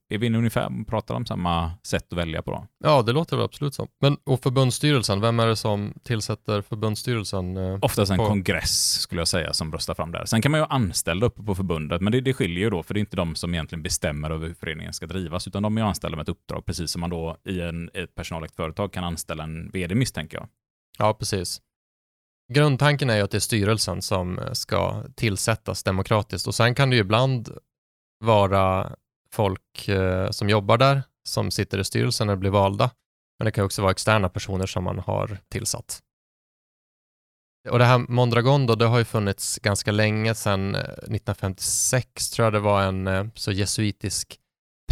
Speaker 1: är vi ungefär pratar om samma sätt att välja på då?
Speaker 3: Ja, det låter väl absolut så. Men och förbundsstyrelsen, vem är det som tillsätter förbundsstyrelsen? Eh,
Speaker 1: Oftast en på... kongress skulle jag säga som röstar fram där. Sen kan man ju ha anställda uppe på förbundet, men det, det skiljer ju då, för det är inte de som egentligen bestämmer över hur föreningen ska drivas, utan de är anställda med ett uppdrag, precis som man då i en, ett personalägt företag kan anställa en vd misstänker jag.
Speaker 3: Ja, precis. Grundtanken är ju att det är styrelsen som ska tillsättas demokratiskt och sen kan det ju ibland vara folk eh, som jobbar där, som sitter i styrelsen eller blir valda. Men det kan också vara externa personer som man har tillsatt. Och det här Mondragon då, det har ju funnits ganska länge, sedan eh, 1956 tror jag det var en eh, så jesuitisk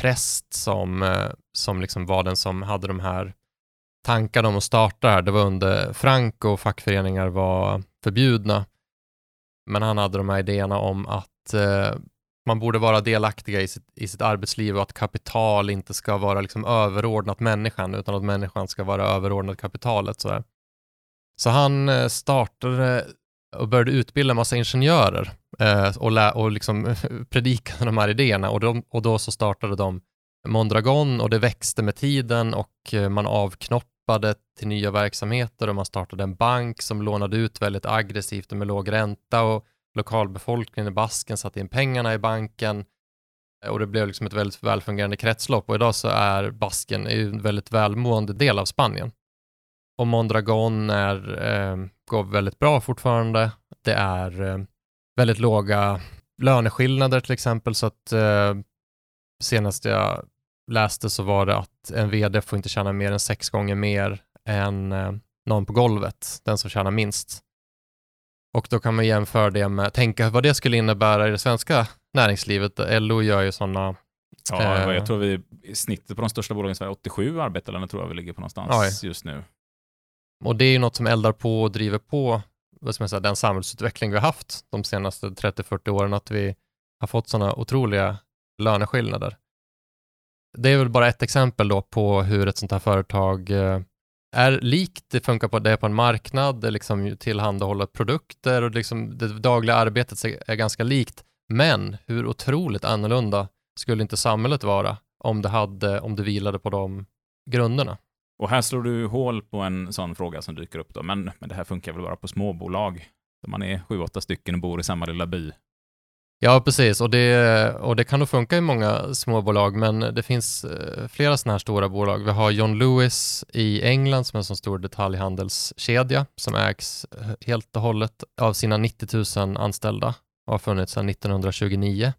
Speaker 3: präst som, eh, som liksom var den som hade de här tankarna om att starta det här. Det var under Franco och fackföreningar var förbjudna. Men han hade de här idéerna om att man borde vara delaktiga i sitt, i sitt arbetsliv och att kapital inte ska vara liksom överordnat människan utan att människan ska vara överordnad kapitalet. Så, så han eh, startade och började utbilda en massa ingenjörer eh, och, lä- och liksom predikade de här idéerna och, de, och då så startade de Mondragon och det växte med tiden och eh, man avknoppade till nya verksamheter och man startade en bank som lånade ut väldigt aggressivt och med låg ränta och lokalbefolkningen i Basken satte in pengarna i banken eh, och det blev liksom ett väldigt välfungerande kretslopp och idag så är Basken en väldigt välmående del av Spanien. Och Mondragon är, eh, går väldigt bra fortfarande. Det är eh, väldigt låga löneskillnader till exempel så att eh, senast jag läste så var det att en vd får inte tjäna mer än sex gånger mer än eh, någon på golvet, den som tjänar minst. Och då kan man jämföra det med, tänka vad det skulle innebära i det svenska näringslivet. LO gör ju sådana
Speaker 1: Ja, eh, jag tror vi snittet på de största bolagen i Sverige, 87 arbetare tror jag vi ligger på någonstans oj. just nu.
Speaker 3: Och det är ju något som eldar på och driver på vad ska man säga, den samhällsutveckling vi har haft de senaste 30-40 åren, att vi har fått sådana otroliga löneskillnader. Det är väl bara ett exempel då på hur ett sånt här företag eh, är likt, det funkar på, det är på en marknad, det liksom tillhandahåller produkter och liksom det dagliga arbetet är ganska likt. Men hur otroligt annorlunda skulle inte samhället vara om det, hade, om det vilade på de grunderna?
Speaker 1: Och här slår du hål på en sån fråga som dyker upp då. Men, men det här funkar väl bara på småbolag? Där man är sju, åtta stycken och bor i samma lilla by.
Speaker 3: Ja, precis. Och det, och det kan nog funka i många småbolag, men det finns eh, flera sådana här stora bolag. Vi har John Lewis i England som är en sån stor detaljhandelskedja som ägs eh, helt och hållet av sina 90 000 anställda och har funnits sedan 1929.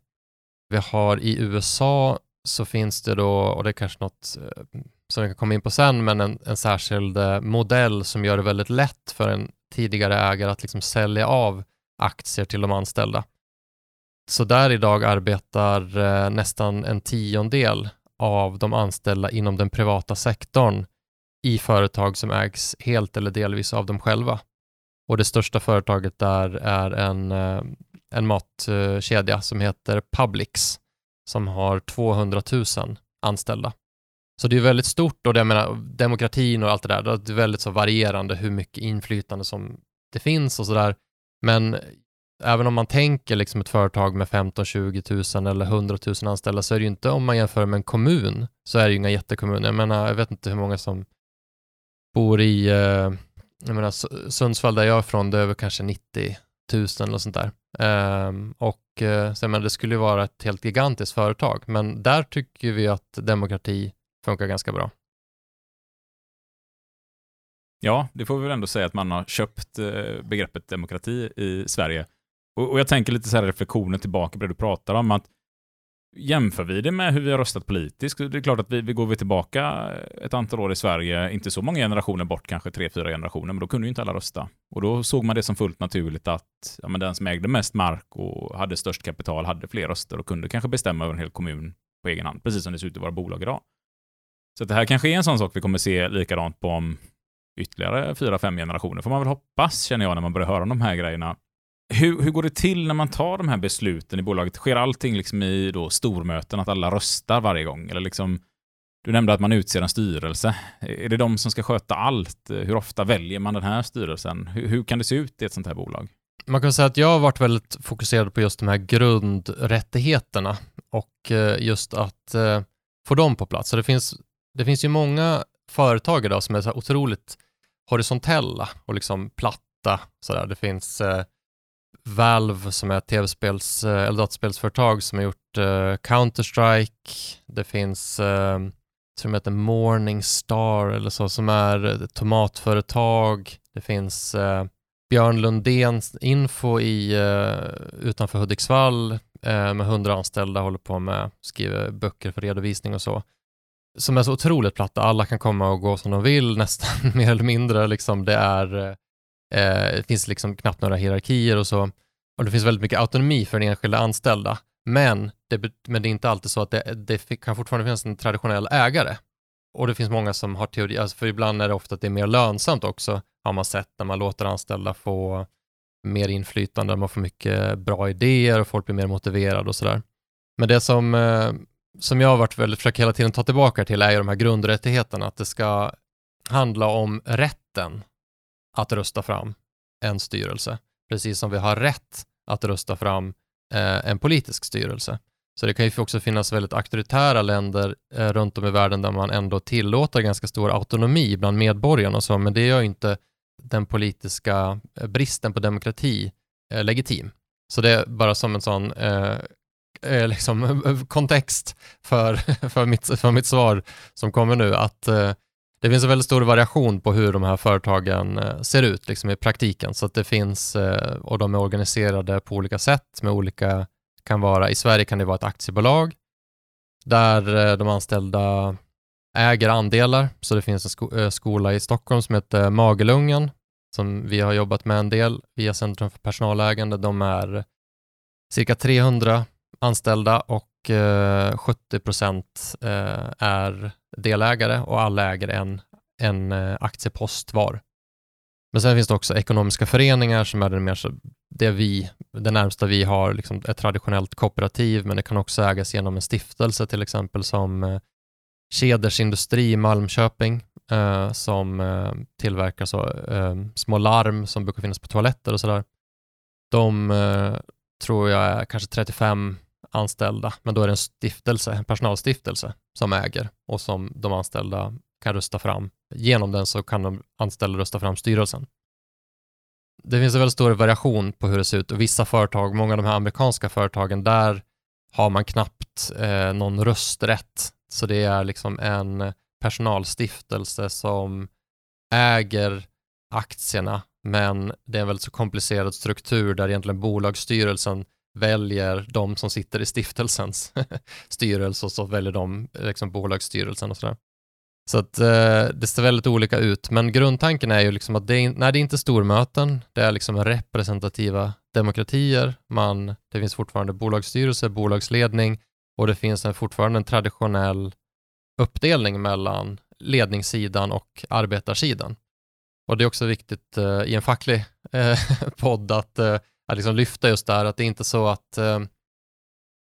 Speaker 3: Vi har i USA så finns det då, och det är kanske något eh, som vi kan komma in på sen, men en, en särskild modell som gör det väldigt lätt för en tidigare ägare att liksom sälja av aktier till de anställda. Så där idag arbetar eh, nästan en tiondel av de anställda inom den privata sektorn i företag som ägs helt eller delvis av dem själva. Och det största företaget där är en, eh, en matkedja som heter Publix som har 200 000 anställda. Så det är väldigt stort och det, jag menar, demokratin och allt det där, det är väldigt så varierande hur mycket inflytande som det finns och sådär. Men även om man tänker liksom ett företag med 15, 20 000 eller 100 000 anställda så är det ju inte, om man jämför med en kommun, så är det ju inga jättekommuner. Jag menar, jag vet inte hur många som bor i, eh, jag menar Sundsvall där jag är från, det är väl kanske 90 000 eller sånt där. Um, och eh, så jag menar, det skulle ju vara ett helt gigantiskt företag, men där tycker vi att demokrati funkar ganska bra.
Speaker 1: Ja, det får vi väl ändå säga att man har köpt eh, begreppet demokrati i Sverige. Och, och jag tänker lite så här reflektioner tillbaka på det du pratar om, att jämför vi det med hur vi har röstat politiskt, det är klart att vi, vi går vi tillbaka ett antal år i Sverige, inte så många generationer bort, kanske tre, fyra generationer, men då kunde ju inte alla rösta. Och då såg man det som fullt naturligt att ja, men den som ägde mest mark och hade störst kapital hade fler röster och kunde kanske bestämma över en hel kommun på egen hand, precis som det ser ut i våra bolag idag. Så det här kanske är en sån sak vi kommer se likadant på om ytterligare fyra, fem generationer, får man väl hoppas, känner jag, när man börjar höra om de här grejerna. Hur, hur går det till när man tar de här besluten i bolaget? Sker allting liksom i då stormöten, att alla röstar varje gång? Eller liksom, du nämnde att man utser en styrelse. Är det de som ska sköta allt? Hur ofta väljer man den här styrelsen? Hur, hur kan det se ut i ett sånt här bolag?
Speaker 3: Man kan säga att jag har varit väldigt fokuserad på just de här grundrättigheterna och eh, just att eh, få dem på plats. Så det finns, det finns ju många företag idag som är så otroligt horisontella och liksom platta. Så där. Det finns eh, Valve som är ett tv-spels eh, eller dataspelsföretag som har gjort uh, Counter-Strike. Det finns eh, uh, tror jag heter Morningstar eller så som är ett tomatföretag. Det finns uh, Björn Lundéns info i, utanför Hudiksvall med hundra anställda, håller på med, skriver böcker för redovisning och så som är så otroligt platta. Alla kan komma och gå som de vill, nästan mer eller mindre. Liksom, det, är, eh, Eh, det finns liksom knappt några hierarkier och så. Och det finns väldigt mycket autonomi för den enskilda anställda. Men det, men det är inte alltid så att det, det kan fortfarande finnas en traditionell ägare. Och det finns många som har teori, alltså för ibland är det ofta att det är mer lönsamt också, har man sett när man låter anställda få mer inflytande, man får mycket bra idéer och folk blir mer motiverade och sådär. Men det som eh, som jag har varit väldigt, försöker hela tiden ta tillbaka till är ju de här grundrättigheterna, att det ska handla om rätten att rösta fram en styrelse, precis som vi har rätt att rösta fram eh, en politisk styrelse. Så det kan ju också finnas väldigt auktoritära länder eh, runt om i världen där man ändå tillåter ganska stor autonomi bland medborgarna och så, men det gör ju inte den politiska eh, bristen på demokrati eh, legitim. Så det är bara som en sån eh, eh liksom, kontext för, för, mitt, för mitt svar som kommer nu, att eh, det finns en väldigt stor variation på hur de här företagen eh, ser ut liksom, i praktiken. Så att det finns, eh, och de är organiserade på olika sätt med olika, kan vara, i Sverige kan det vara ett aktiebolag där eh, de anställda äger andelar. Så det finns en sko skola i Stockholm som heter Magelungen som vi har jobbat med en del via Centrum för personalägande. De är cirka 300 anställda och 70 procent är delägare och alla äger en, en eh, aktiepost var. Men sen finns det också ekonomiska föreningar som är det, mer så, det, vi, det närmsta vi har liksom ett traditionellt kooperativ, men det kan också ägas genom en stiftelse till exempel som eh, Keders Industri i Malmköping eh, som eh, tillverkar så, eh, små larm som brukar finnas på toaletter och sådär. De eh, tror jag är kanske 35 anställda, men då är det en stiftelse, en personalstiftelse som äger och som de anställda kan rösta fram. Genom den så kan de anställda rösta fram styrelsen. Det finns en väldigt stor variation på hur det ser ut och vissa företag, många av de här amerikanska företagen, där har man knappt eh, någon rösträtt. Så det är liksom en personalstiftelse som äger aktierna, men det är en väldigt så komplicerad struktur där egentligen bolagsstyrelsen väljer de som sitter i stiftelsens styrelse och så väljer de liksom bolagsstyrelsen och sådär. Så att eh, det ser väldigt olika ut, men grundtanken är ju liksom att det är, nej, det är inte stormöten, det är liksom representativa demokratier, man, det finns fortfarande bolagsstyrelse, bolagsledning och det finns en, fortfarande en traditionell uppdelning mellan ledningssidan och arbetarsidan. Och det är också viktigt eh, i en facklig eh, podd att, eh, att liksom lyfta just där att det är inte så att eh,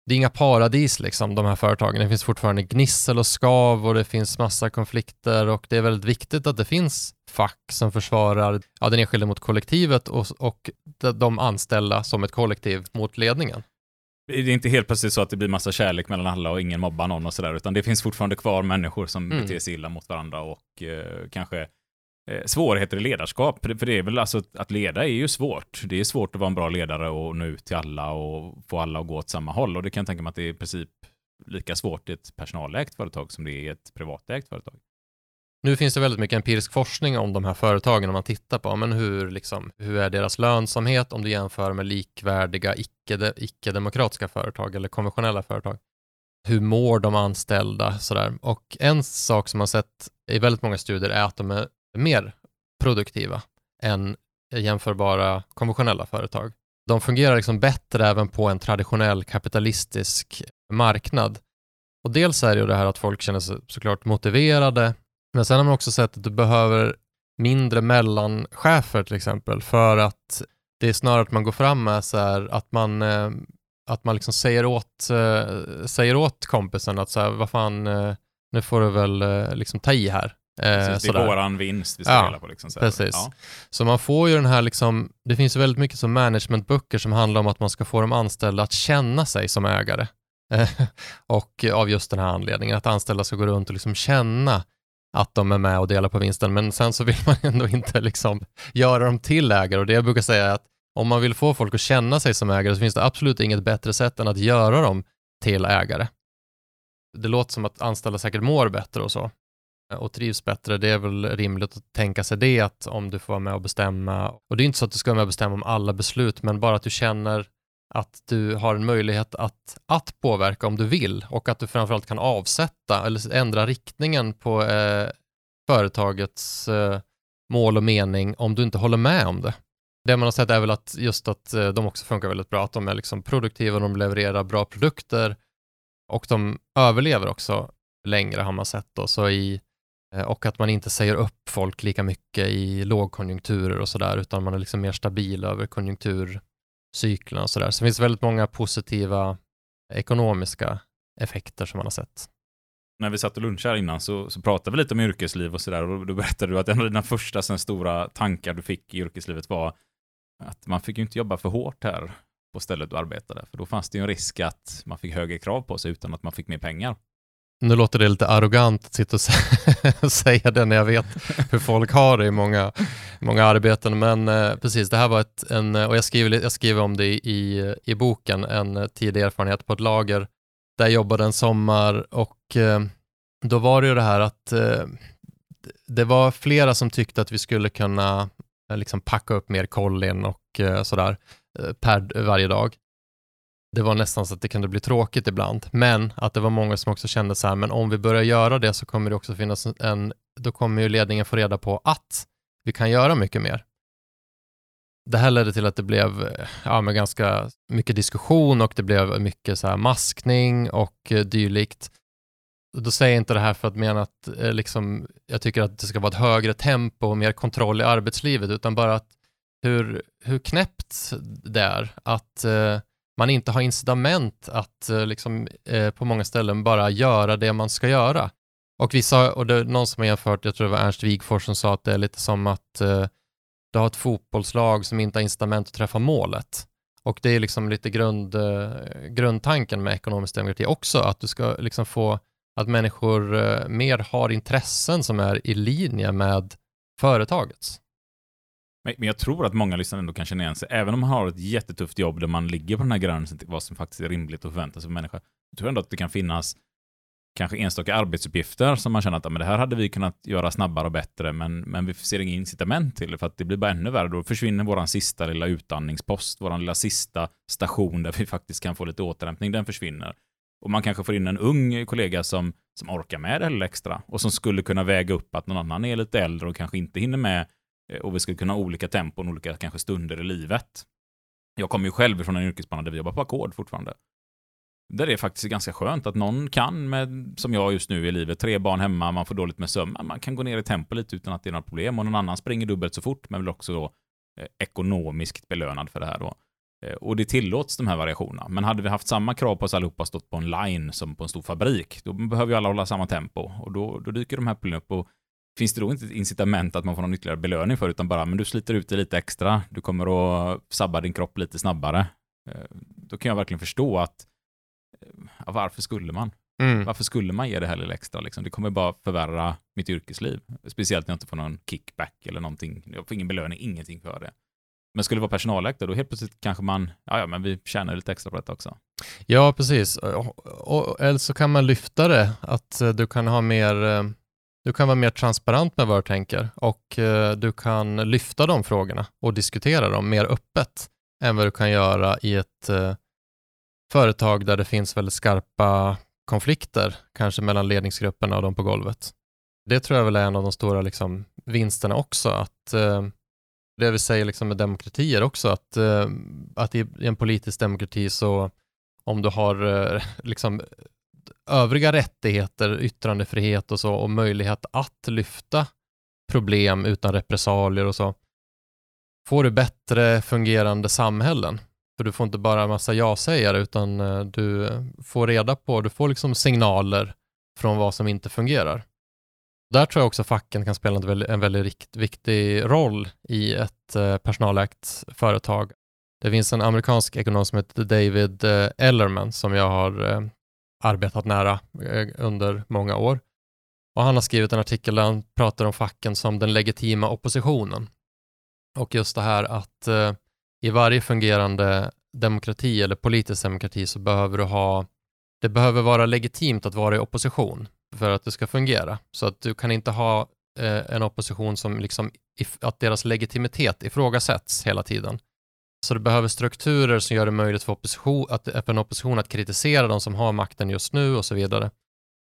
Speaker 3: det är inga paradis liksom, de här företagen. Det finns fortfarande gnissel och skav och det finns massa konflikter och det är väldigt viktigt att det finns fack som försvarar ja, den enskilde mot kollektivet och, och de anställda som ett kollektiv mot ledningen.
Speaker 1: Det är inte helt plötsligt så att det blir massa kärlek mellan alla och ingen mobbar någon och sådär, utan det finns fortfarande kvar människor som mm. beter sig illa mot varandra och eh, kanske eh, svårigheter i ledarskap. För det är väl alltså att leda är ju svårt. Det är svårt att vara en bra ledare och nå ut till alla och få alla att gå åt samma håll. Och det kan jag tänka mig att det är i princip lika svårt i ett personalägt företag som det är i ett privatägt företag.
Speaker 3: Nu finns det väldigt mycket empirisk forskning om de här företagen om man tittar på men hur, liksom, hur är deras lönsamhet om du jämför med likvärdiga icke-demokratiska företag eller konventionella företag. Hur mår de anställda? Sådär. Och en sak som man sett i väldigt många studier är att de är mer produktiva än jämförbara konventionella företag. De fungerar liksom bättre även på en traditionell kapitalistisk marknad. Och dels är det ju det här att folk känner sig såklart motiverade, men sen har man också sett att du behöver mindre mellanchefer till exempel för att det är snarare att man går fram med så här, att man, eh, att man liksom säger åt, eh, säger åt kompisen att så här, vad fan, eh, nu får du väl liksom ta i här.
Speaker 1: Precis, det är våran vinst vi ska ja, på. Liksom,
Speaker 3: precis. Ja. Så man får ju den här, liksom, det finns ju väldigt mycket som managementböcker som handlar om att man ska få de anställda att känna sig som ägare. och av just den här anledningen, att anställda ska gå runt och liksom känna att de är med och delar på vinsten, men sen så vill man ändå inte liksom göra dem till ägare och det jag brukar säga är att om man vill få folk att känna sig som ägare så finns det absolut inget bättre sätt än att göra dem till ägare. Det låter som att anställda säkert mår bättre och så och trivs bättre. Det är väl rimligt att tänka sig det att om du får vara med och bestämma och det är inte så att du ska vara med och bestämma om alla beslut, men bara att du känner att du har en möjlighet att, att påverka om du vill och att du framförallt kan avsätta eller ändra riktningen på eh, företagets eh, mål och mening om du inte håller med om det. Det man har sett är väl att just att eh, de också funkar väldigt bra, att de är liksom produktiva, de levererar bra produkter och de överlever också längre har man sett då, så i, Eh, och att man inte säger upp folk lika mycket i lågkonjunkturer och sådär, utan man är liksom mer stabil över konjunkturcyklerna och sådär. Så det finns väldigt många positiva ekonomiska effekter som man har sett.
Speaker 1: När vi satt och lunchade innan så, så pratade vi lite om yrkesliv och sådär och då berättade du att en av dina första sen, stora tankar du fick i yrkeslivet var att man fick ju inte jobba för hårt här på stället du arbetade, för då fanns det ju en risk att man fick högre krav på sig utan att man fick mer pengar.
Speaker 3: Nu låter det lite arrogant att sitta och säga det när jag vet hur folk har det i många, många arbeten, men eh, precis, det här var ett, en, eh, och jag skriver, jag skriver om det i, i boken, en eh, tidig erfarenhet på ett lager, där jag jobbade en sommar och eh, då var det ju det här att eh, det var flera som tyckte att vi skulle kunna eh, liksom packa upp mer kollin och sådär per varje dag det var nästan så att det kunde bli tråkigt ibland, men att det var många som också kände så här, men om vi börjar göra det så kommer det också finnas en, då kommer ju ledningen få reda på att vi kan göra mycket mer. Det här ledde till att det blev ja, med ganska mycket diskussion och det blev mycket så här maskning och eh, dylikt. då säger jag inte det här för att mena att eh, liksom, jag tycker att det ska vara ett högre tempo och mer kontroll i arbetslivet, utan bara att hur, hur knäppt det är att eh, man inte har incitament att eh, liksom, eh, på många ställen bara göra det man ska göra. Och vissa, och det är någon som har jämfört, jag tror det var Ernst Wigforss som sa att det är lite som att eh, du har ett fotbollslag som inte har incitament att träffa målet. Och det är liksom lite grund, eh, grundtanken med ekonomisk demokrati också, att du ska liksom få att människor eh, mer har intressen som är i linje med företagets.
Speaker 1: Men jag tror att många lyssnare ändå kan känna igen sig, även om man har ett jättetufft jobb där man ligger på den här gränsen till vad som faktiskt är rimligt att förvänta sig av människa. Jag tror ändå att det kan finnas kanske enstaka arbetsuppgifter som man känner att men det här hade vi kunnat göra snabbare och bättre, men, men vi ser inga incitament till det för att det blir bara ännu värre. Då försvinner vår sista lilla utandningspost, vår lilla sista station där vi faktiskt kan få lite återhämtning, den försvinner. Och man kanske får in en ung kollega som, som orkar med det lilla extra och som skulle kunna väga upp att någon annan är lite äldre och kanske inte hinner med Eh, och vi skulle kunna ha olika tempon, olika kanske stunder i livet. Jag kommer ju själv från en yrkesbana där vi jobbar på ackord fortfarande. Där det är faktiskt ganska skönt att någon kan, med, som jag just nu i livet, tre barn hemma, man får dåligt med sömn, man kan gå ner i tempo lite utan att det är några problem och någon annan springer dubbelt så fort, men vill också då, eh, ekonomiskt belönad för det här då. Eh, och det tillåts de här variationerna. Men hade vi haft samma krav på oss allihopa stått på en line som på en stor fabrik, då behöver ju alla hålla samma tempo. Och då, då dyker de här problemen upp. Och finns det då inte ett incitament att man får någon ytterligare belöning för, utan bara, men du sliter ut det lite extra, du kommer att sabba din kropp lite snabbare. Eh, då kan jag verkligen förstå att, eh, ja, varför skulle man? Mm. Varför skulle man ge det här lilla extra? Liksom? Det kommer bara förvärra mitt yrkesliv. Speciellt när jag inte får någon kickback eller någonting. Jag får ingen belöning, ingenting för det. Men skulle det vara personalägt då helt plötsligt kanske man, ja, ja men vi tjänar lite extra på detta också.
Speaker 3: Ja, precis. Och, eller så kan man lyfta det, att eh, du kan ha mer, du kan vara mer transparent med vad du tänker och eh, du kan lyfta de frågorna och diskutera dem mer öppet än vad du kan göra i ett eh, företag där det finns väldigt skarpa konflikter, kanske mellan ledningsgrupperna och de på golvet. Det tror jag väl är en av de stora liksom, vinsterna också, att eh, det vi säger liksom med demokratier också, att, eh, att i en politisk demokrati så om du har eh, liksom övriga rättigheter, yttrandefrihet och så och möjlighet att lyfta problem utan repressalier och så, får du bättre fungerande samhällen. För du får inte bara en massa ja-sägare utan eh, du får reda på, du får liksom signaler från vad som inte fungerar. Där tror jag också facken kan spela en väldigt, en väldigt viktig roll i ett eh, personalägt företag. Det finns en amerikansk ekonom som heter David eh, Ellerman som jag har arbetat nära eh, under många år. Och han har skrivit en artikel där han pratar om facken som den legitima oppositionen. Och just det här att eh, i varje fungerande demokrati eller politisk demokrati så behöver du ha, det behöver vara legitimt att vara i opposition för att det ska fungera. Så att du kan inte ha eh, en opposition som liksom, att deras legitimitet ifrågasätts hela tiden. Så du behöver strukturer som gör det möjligt för, opposition, att, för en opposition att kritisera de som har makten just nu och så vidare.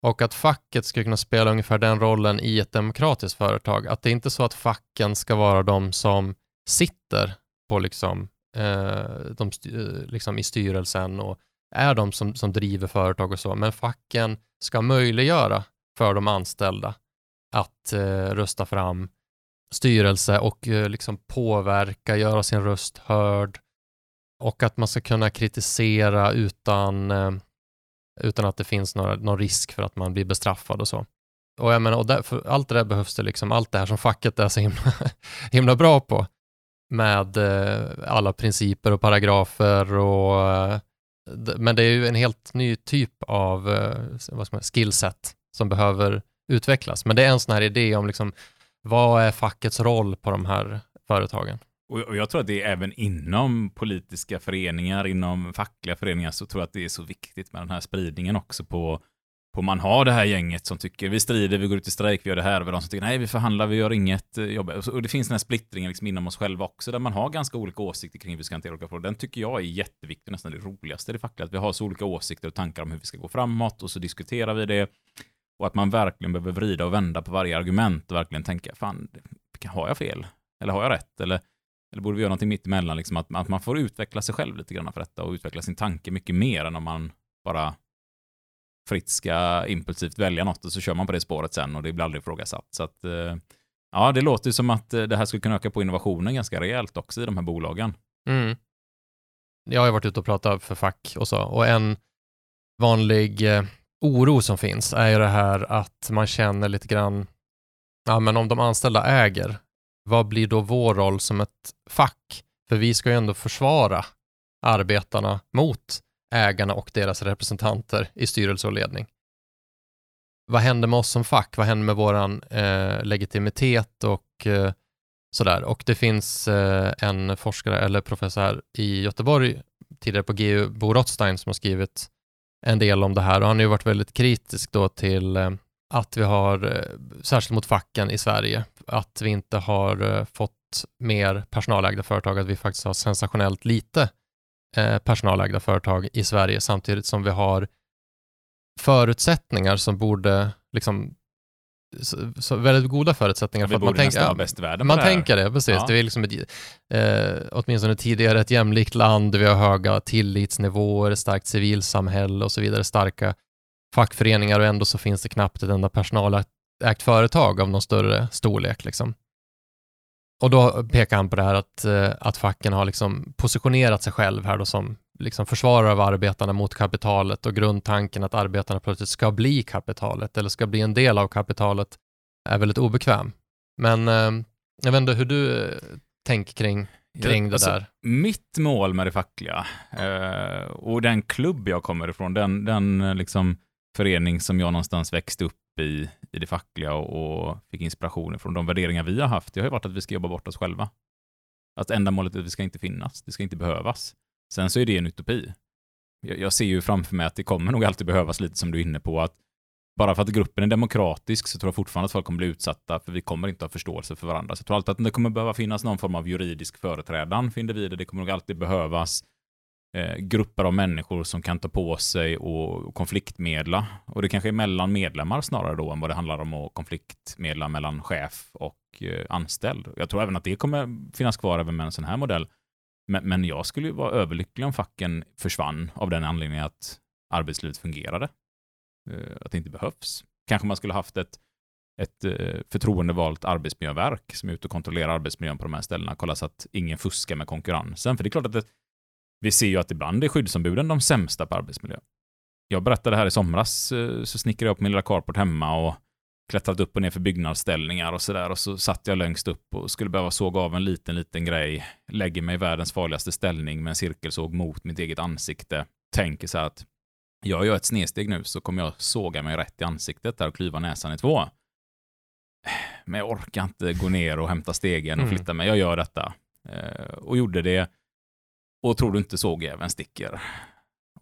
Speaker 3: Och att facket ska kunna spela ungefär den rollen i ett demokratiskt företag. Att det är inte så att facken ska vara de som sitter på liksom, eh, de, eh, liksom i styrelsen och är de som, som driver företag och så, men facken ska möjliggöra för de anställda att eh, rösta fram styrelse och eh, liksom påverka, göra sin röst hörd och att man ska kunna kritisera utan, eh, utan att det finns några, någon risk för att man blir bestraffad och så. Och jag menar, och där, allt det där behövs det liksom, allt det här som facket är så himla, himla bra på med eh, alla principer och paragrafer och men det är ju en helt ny typ av vad ska man, skillset som behöver utvecklas. Men det är en sån här idé om liksom, vad är fackets roll på de här företagen?
Speaker 1: Och jag tror att det är även inom politiska föreningar, inom fackliga föreningar, så tror jag att det är så viktigt med den här spridningen också på på man har det här gänget som tycker vi strider, vi går ut i strejk, vi gör det här, och de som tycker nej, vi förhandlar, vi gör inget eh, jobb. Och det finns den här splittringen liksom inom oss själva också, där man har ganska olika åsikter kring hur vi ska hantera olika frågor. Den tycker jag är jätteviktig, nästan det roligaste i det fackliga, att vi har så olika åsikter och tankar om hur vi ska gå framåt och så diskuterar vi det. Och att man verkligen behöver vrida och vända på varje argument och verkligen tänka, fan, har jag fel? Eller har jag rätt? Eller, eller borde vi göra någonting mitt emellan? Liksom att, att man får utveckla sig själv lite grann för detta och utveckla sin tanke mycket mer än om man bara fritt ska impulsivt välja något och så kör man på det spåret sen och det blir aldrig ifrågasatt. Så att, eh, ja, det låter ju som att eh, det här skulle kunna öka på innovationen ganska rejält också i de här bolagen.
Speaker 3: Mm. Jag har ju varit ute och pratat för fack och så, och en vanlig eh, oro som finns är ju det här att man känner lite grann, ja men om de anställda äger, vad blir då vår roll som ett fack? För vi ska ju ändå försvara arbetarna mot ägarna och deras representanter i styrelse och ledning. Vad händer med oss som fack? Vad händer med våran eh, legitimitet och eh, sådär? Och det finns eh, en forskare eller professor i Göteborg, tidigare på GU, Bo Rothstein, som har skrivit en del om det här. Och han har ju varit väldigt kritisk då till eh, att vi har, eh, särskilt mot facken i Sverige, att vi inte har eh, fått mer personalägda företag, att vi faktiskt har sensationellt lite personalägda företag i Sverige samtidigt som vi har förutsättningar som borde liksom så, så väldigt goda förutsättningar.
Speaker 1: Vi för att man tänker, ja, bäst i världen
Speaker 3: Man det tänker det, precis. Ja. Det är liksom ett, eh, åtminstone tidigare ett jämlikt land, vi har höga tillitsnivåer, starkt civilsamhälle och så vidare, starka fackföreningar och ändå så finns det knappt ett enda personalägt företag av någon större storlek. Liksom. Och då pekar han på det här att, eh, att facken har liksom positionerat sig själv här då som liksom försvarare av arbetarna mot kapitalet och grundtanken att arbetarna plötsligt ska bli kapitalet eller ska bli en del av kapitalet är väldigt obekväm. Men eh, jag vet inte hur du eh, tänker kring, kring ja, det alltså, där.
Speaker 1: Mitt mål med det fackliga eh, och den klubb jag kommer ifrån, den, den eh, liksom förening som jag någonstans växte upp i, i det fackliga och, och fick inspiration från de värderingar vi har haft, det har ju varit att vi ska jobba bort oss själva. Att ändamålet är att vi ska inte finnas, det ska inte behövas. Sen så är det en utopi. Jag, jag ser ju framför mig att det kommer nog alltid behövas lite som du är inne på, att bara för att gruppen är demokratisk så tror jag fortfarande att folk kommer bli utsatta, för vi kommer inte ha förståelse för varandra. Så jag tror alltid att det kommer behöva finnas någon form av juridisk företrädan för individer. Det kommer nog alltid behövas eh, grupper av människor som kan ta på sig och, och konfliktmedla. Och det kanske är mellan medlemmar snarare då än vad det handlar om att konfliktmedla mellan chef och eh, anställd. Jag tror även att det kommer finnas kvar även med en sån här modell. Men, men jag skulle ju vara överlycklig om facken försvann av den anledningen att arbetslivet fungerade. Eh, att det inte behövs. Kanske man skulle haft ett, ett eh, förtroendevalt arbetsmiljöverk som är ute och kontrollerar arbetsmiljön på de här ställena, kolla så att ingen fuskar med konkurrensen. För det är klart att det, vi ser ju att ibland är skyddsombuden de sämsta på arbetsmiljö. Jag berättade här i somras, eh, så snickrade jag upp min lilla carport hemma och klättrat upp och ner för byggnadsställningar och sådär. Och så satt jag längst upp och skulle behöva såga av en liten, liten grej. Lägger mig i världens farligaste ställning med en cirkelsåg mot mitt eget ansikte. Tänker så här att jag gör ett snedsteg nu så kommer jag såga mig rätt i ansiktet där och klyva näsan i två. Men jag orkar inte gå ner och hämta stegen och mm. flytta mig. Jag gör detta. Eh, och gjorde det. Och tror du inte sågjäveln sticker.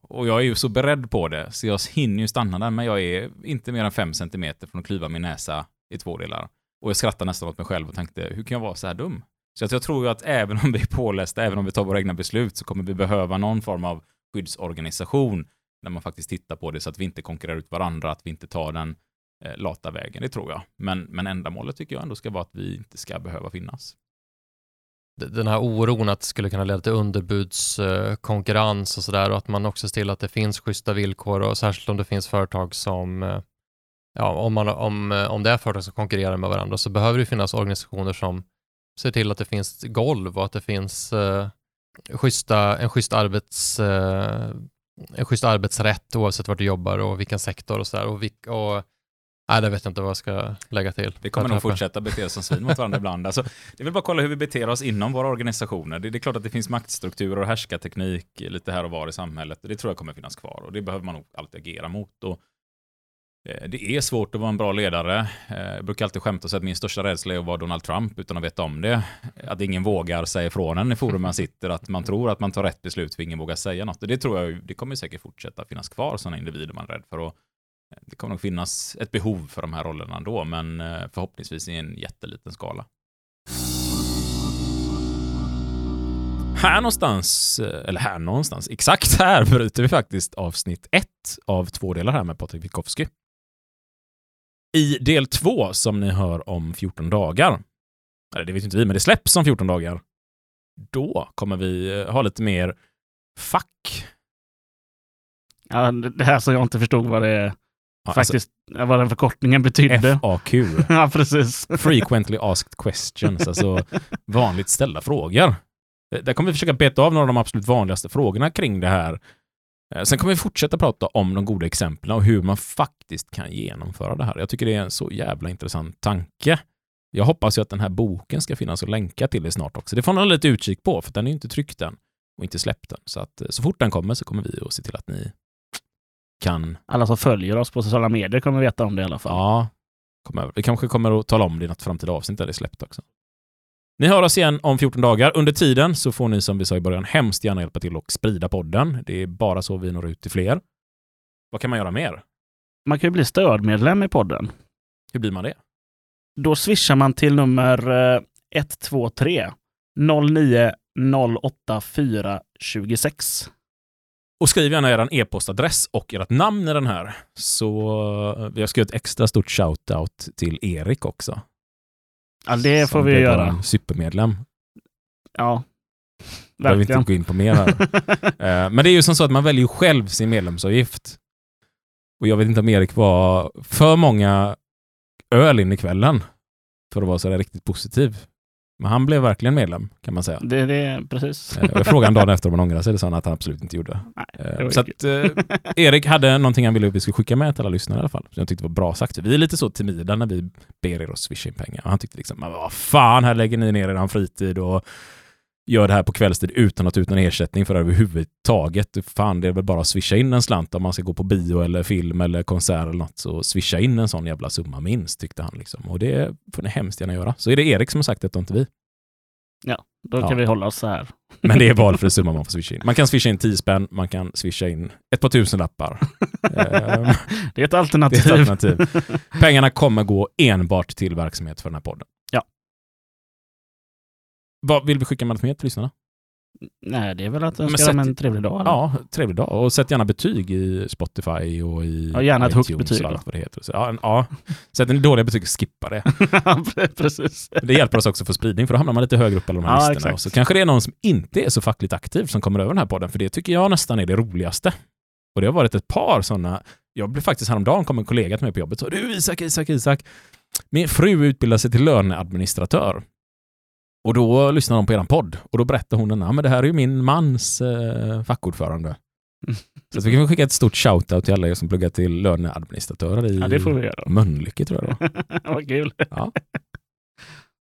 Speaker 1: Och jag är ju så beredd på det, så jag hinner ju stanna där, men jag är inte mer än fem centimeter från att klyva min näsa i två delar. Och jag skrattar nästan åt mig själv och tänkte, hur kan jag vara så här dum? Så jag tror ju att även om vi är pålästa, även om vi tar våra egna beslut, så kommer vi behöva någon form av skyddsorganisation när man faktiskt tittar på det så att vi inte konkurrerar ut varandra, att vi inte tar den eh, lata vägen, det tror jag. Men, men ändamålet tycker jag ändå ska vara att vi inte ska behöva finnas
Speaker 3: den här oron att det skulle kunna leda till underbudskonkurrens och sådär och att man också ser till att det finns schyssta villkor och särskilt om det finns företag som ja, om, man, om, om det är företag som konkurrerar med varandra så behöver det finnas organisationer som ser till att det finns golv och att det finns eh, schyssta, en, schysst arbets, eh, en schysst arbetsrätt oavsett vart du jobbar och vilken sektor och sådär. Och, och Nej, det vet jag inte vad jag ska lägga till.
Speaker 1: Vi kommer nog fortsätta bete oss som svin mot varandra ibland. Alltså, det vill bara kolla hur vi beter oss inom våra organisationer. Det, det är klart att det finns maktstrukturer och härskarteknik lite här och var i samhället. Det tror jag kommer finnas kvar och det behöver man nog alltid agera mot. Och, eh, det är svårt att vara en bra ledare. Eh, jag brukar alltid skämta och säga att min största rädsla är att vara Donald Trump utan att veta om det. Att ingen vågar säga ifrån en i forum man sitter, att man tror att man tar rätt beslut för ingen vågar säga något. Det tror jag, det kommer säkert fortsätta finnas kvar sådana individer man är rädd för att det kommer nog finnas ett behov för de här rollerna ändå, men eh, förhoppningsvis i en jätteliten skala. Här någonstans, eh, eller här någonstans, exakt här bryter vi faktiskt avsnitt ett av två delar här med Patrik Witkowski. I del två, som ni hör om 14 dagar, eller det vet inte vi, men det släpps om 14 dagar, då kommer vi eh, ha lite mer fack
Speaker 2: Ja, det här som jag inte förstod vad det
Speaker 1: Ja, alltså,
Speaker 2: faktiskt, vad den förkortningen betydde.
Speaker 1: FAQ.
Speaker 2: ja, precis.
Speaker 1: Frequently asked questions, alltså vanligt ställda frågor. Eh, Där kommer vi försöka beta av några av de absolut vanligaste frågorna kring det här. Eh, Sen kommer vi fortsätta prata om de goda exemplen och hur man faktiskt kan genomföra det här. Jag tycker det är en så jävla intressant tanke. Jag hoppas ju att den här boken ska finnas att länka till det snart också. Det får man ha lite utkik på, för den är ju inte tryckt än och inte släppt än. Så att eh, så fort den kommer så kommer vi att se till att ni kan
Speaker 2: Alla som följer oss på sociala medier kommer veta om det i alla fall.
Speaker 1: Ja, kom över. Vi kanske kommer att tala om det i något framtida avsnitt där det är släppt också. Ni hör oss igen om 14 dagar. Under tiden så får ni som vi sa i början hemskt gärna hjälpa till och sprida podden. Det är bara så vi når ut till fler. Vad kan man göra mer?
Speaker 2: Man kan ju bli stödmedlem i podden.
Speaker 1: Hur blir man det?
Speaker 2: Då swishar man till nummer eh, 123 09 08 426.
Speaker 1: Och skriv gärna er e-postadress och ert namn i den här. Så eh, vi har skrivit ett extra stort shout-out till Erik också.
Speaker 2: Ja, det får
Speaker 1: som
Speaker 2: vi göra.
Speaker 1: supermedlem.
Speaker 2: Ja,
Speaker 1: Behöver inte
Speaker 2: verkligen.
Speaker 1: gå in på mer här. Eh, Men det är ju som så att man väljer själv sin medlemsavgift. Och jag vet inte om Erik var för många öl in i kvällen för att vara så där riktigt positiv. Men han blev verkligen medlem kan man säga.
Speaker 2: det, det, precis.
Speaker 1: Eh, Jag frågade dagen efter om han ångrade sig. Det sa han att han absolut inte gjorde.
Speaker 2: Nej,
Speaker 1: Eh, Så att eh, Erik hade någonting han ville att vi skulle skicka med till alla lyssnare i alla fall. Så jag tyckte det var bra sagt. Vi är lite så timida när vi ber er att swisha in pengar. Och han tyckte liksom, vad fan, här lägger ni ner er fritid och gör det här på kvällstid utan att ta ut någon ersättning för det överhuvudtaget. Fan, det är väl bara att swisha in en slant om man ska gå på bio eller film eller konsert eller något. Så swisha in en sån jävla summa minst, tyckte han. Liksom. Och det får ni hemskt gärna göra. Så är det Erik som har sagt det och inte vi.
Speaker 2: Då kan
Speaker 1: Ja.
Speaker 2: vi hålla oss så här.
Speaker 1: Men det är valfri summa man får swisha in. Man kan swisha in 10 spänn, man kan swisha in ett par tusen lappar. Ehm,
Speaker 2: Det är ett
Speaker 1: det
Speaker 2: alternativ.
Speaker 1: är ett alternativ. Pengarna kommer gå enbart till verksamhet för den här podden. Vad vill vi skicka med något mer till lyssnarna?
Speaker 2: Nej, det är väl att önska
Speaker 1: sätt-
Speaker 2: dem en trevlig dag. eller?
Speaker 1: Ja, trevlig dag. Och sätt gärna betyg i Spotify och i
Speaker 2: Ja, gärna ett högt betyg
Speaker 1: och allt vad det heter. Så, ja, en- ja. Sätter ni dåliga betyg, skippa det.
Speaker 2: precis.
Speaker 1: Det hjälper oss också för spridning, för då hamnar man lite högre upp på de här
Speaker 2: Ja,
Speaker 1: listorna.
Speaker 2: exakt.
Speaker 1: Och så kanske det är någon som inte är så fackligt aktiv som kommer över den här podden, för det tycker jag nästan är det roligaste. Och det har varit ett par sådana. Jag blev faktiskt häromdagen, kom en kollega till mig på jobbet och sa du Isak, Isak, Isak. Min fru utbildar sig till löneadministratör. Och då lyssnade de på er podd och då berättade hon, att men det här är ju min mans eh, fackordförande. Så att vi kan väl skicka ett stort shout-out till alla er som pluggar till löneadministratörer i
Speaker 2: Ja, det får vi göra.
Speaker 1: Mölnlycke tror jag det var.
Speaker 2: Vad kul.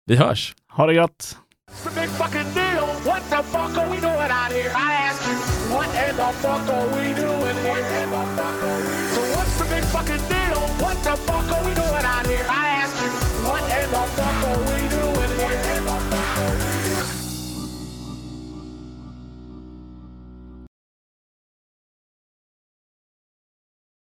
Speaker 1: Vi hörs!
Speaker 2: Ha det gott.
Speaker 5: It's a big fucking deal. What the fuck are we doing out here? I ask you, what in the fuck are we doing here?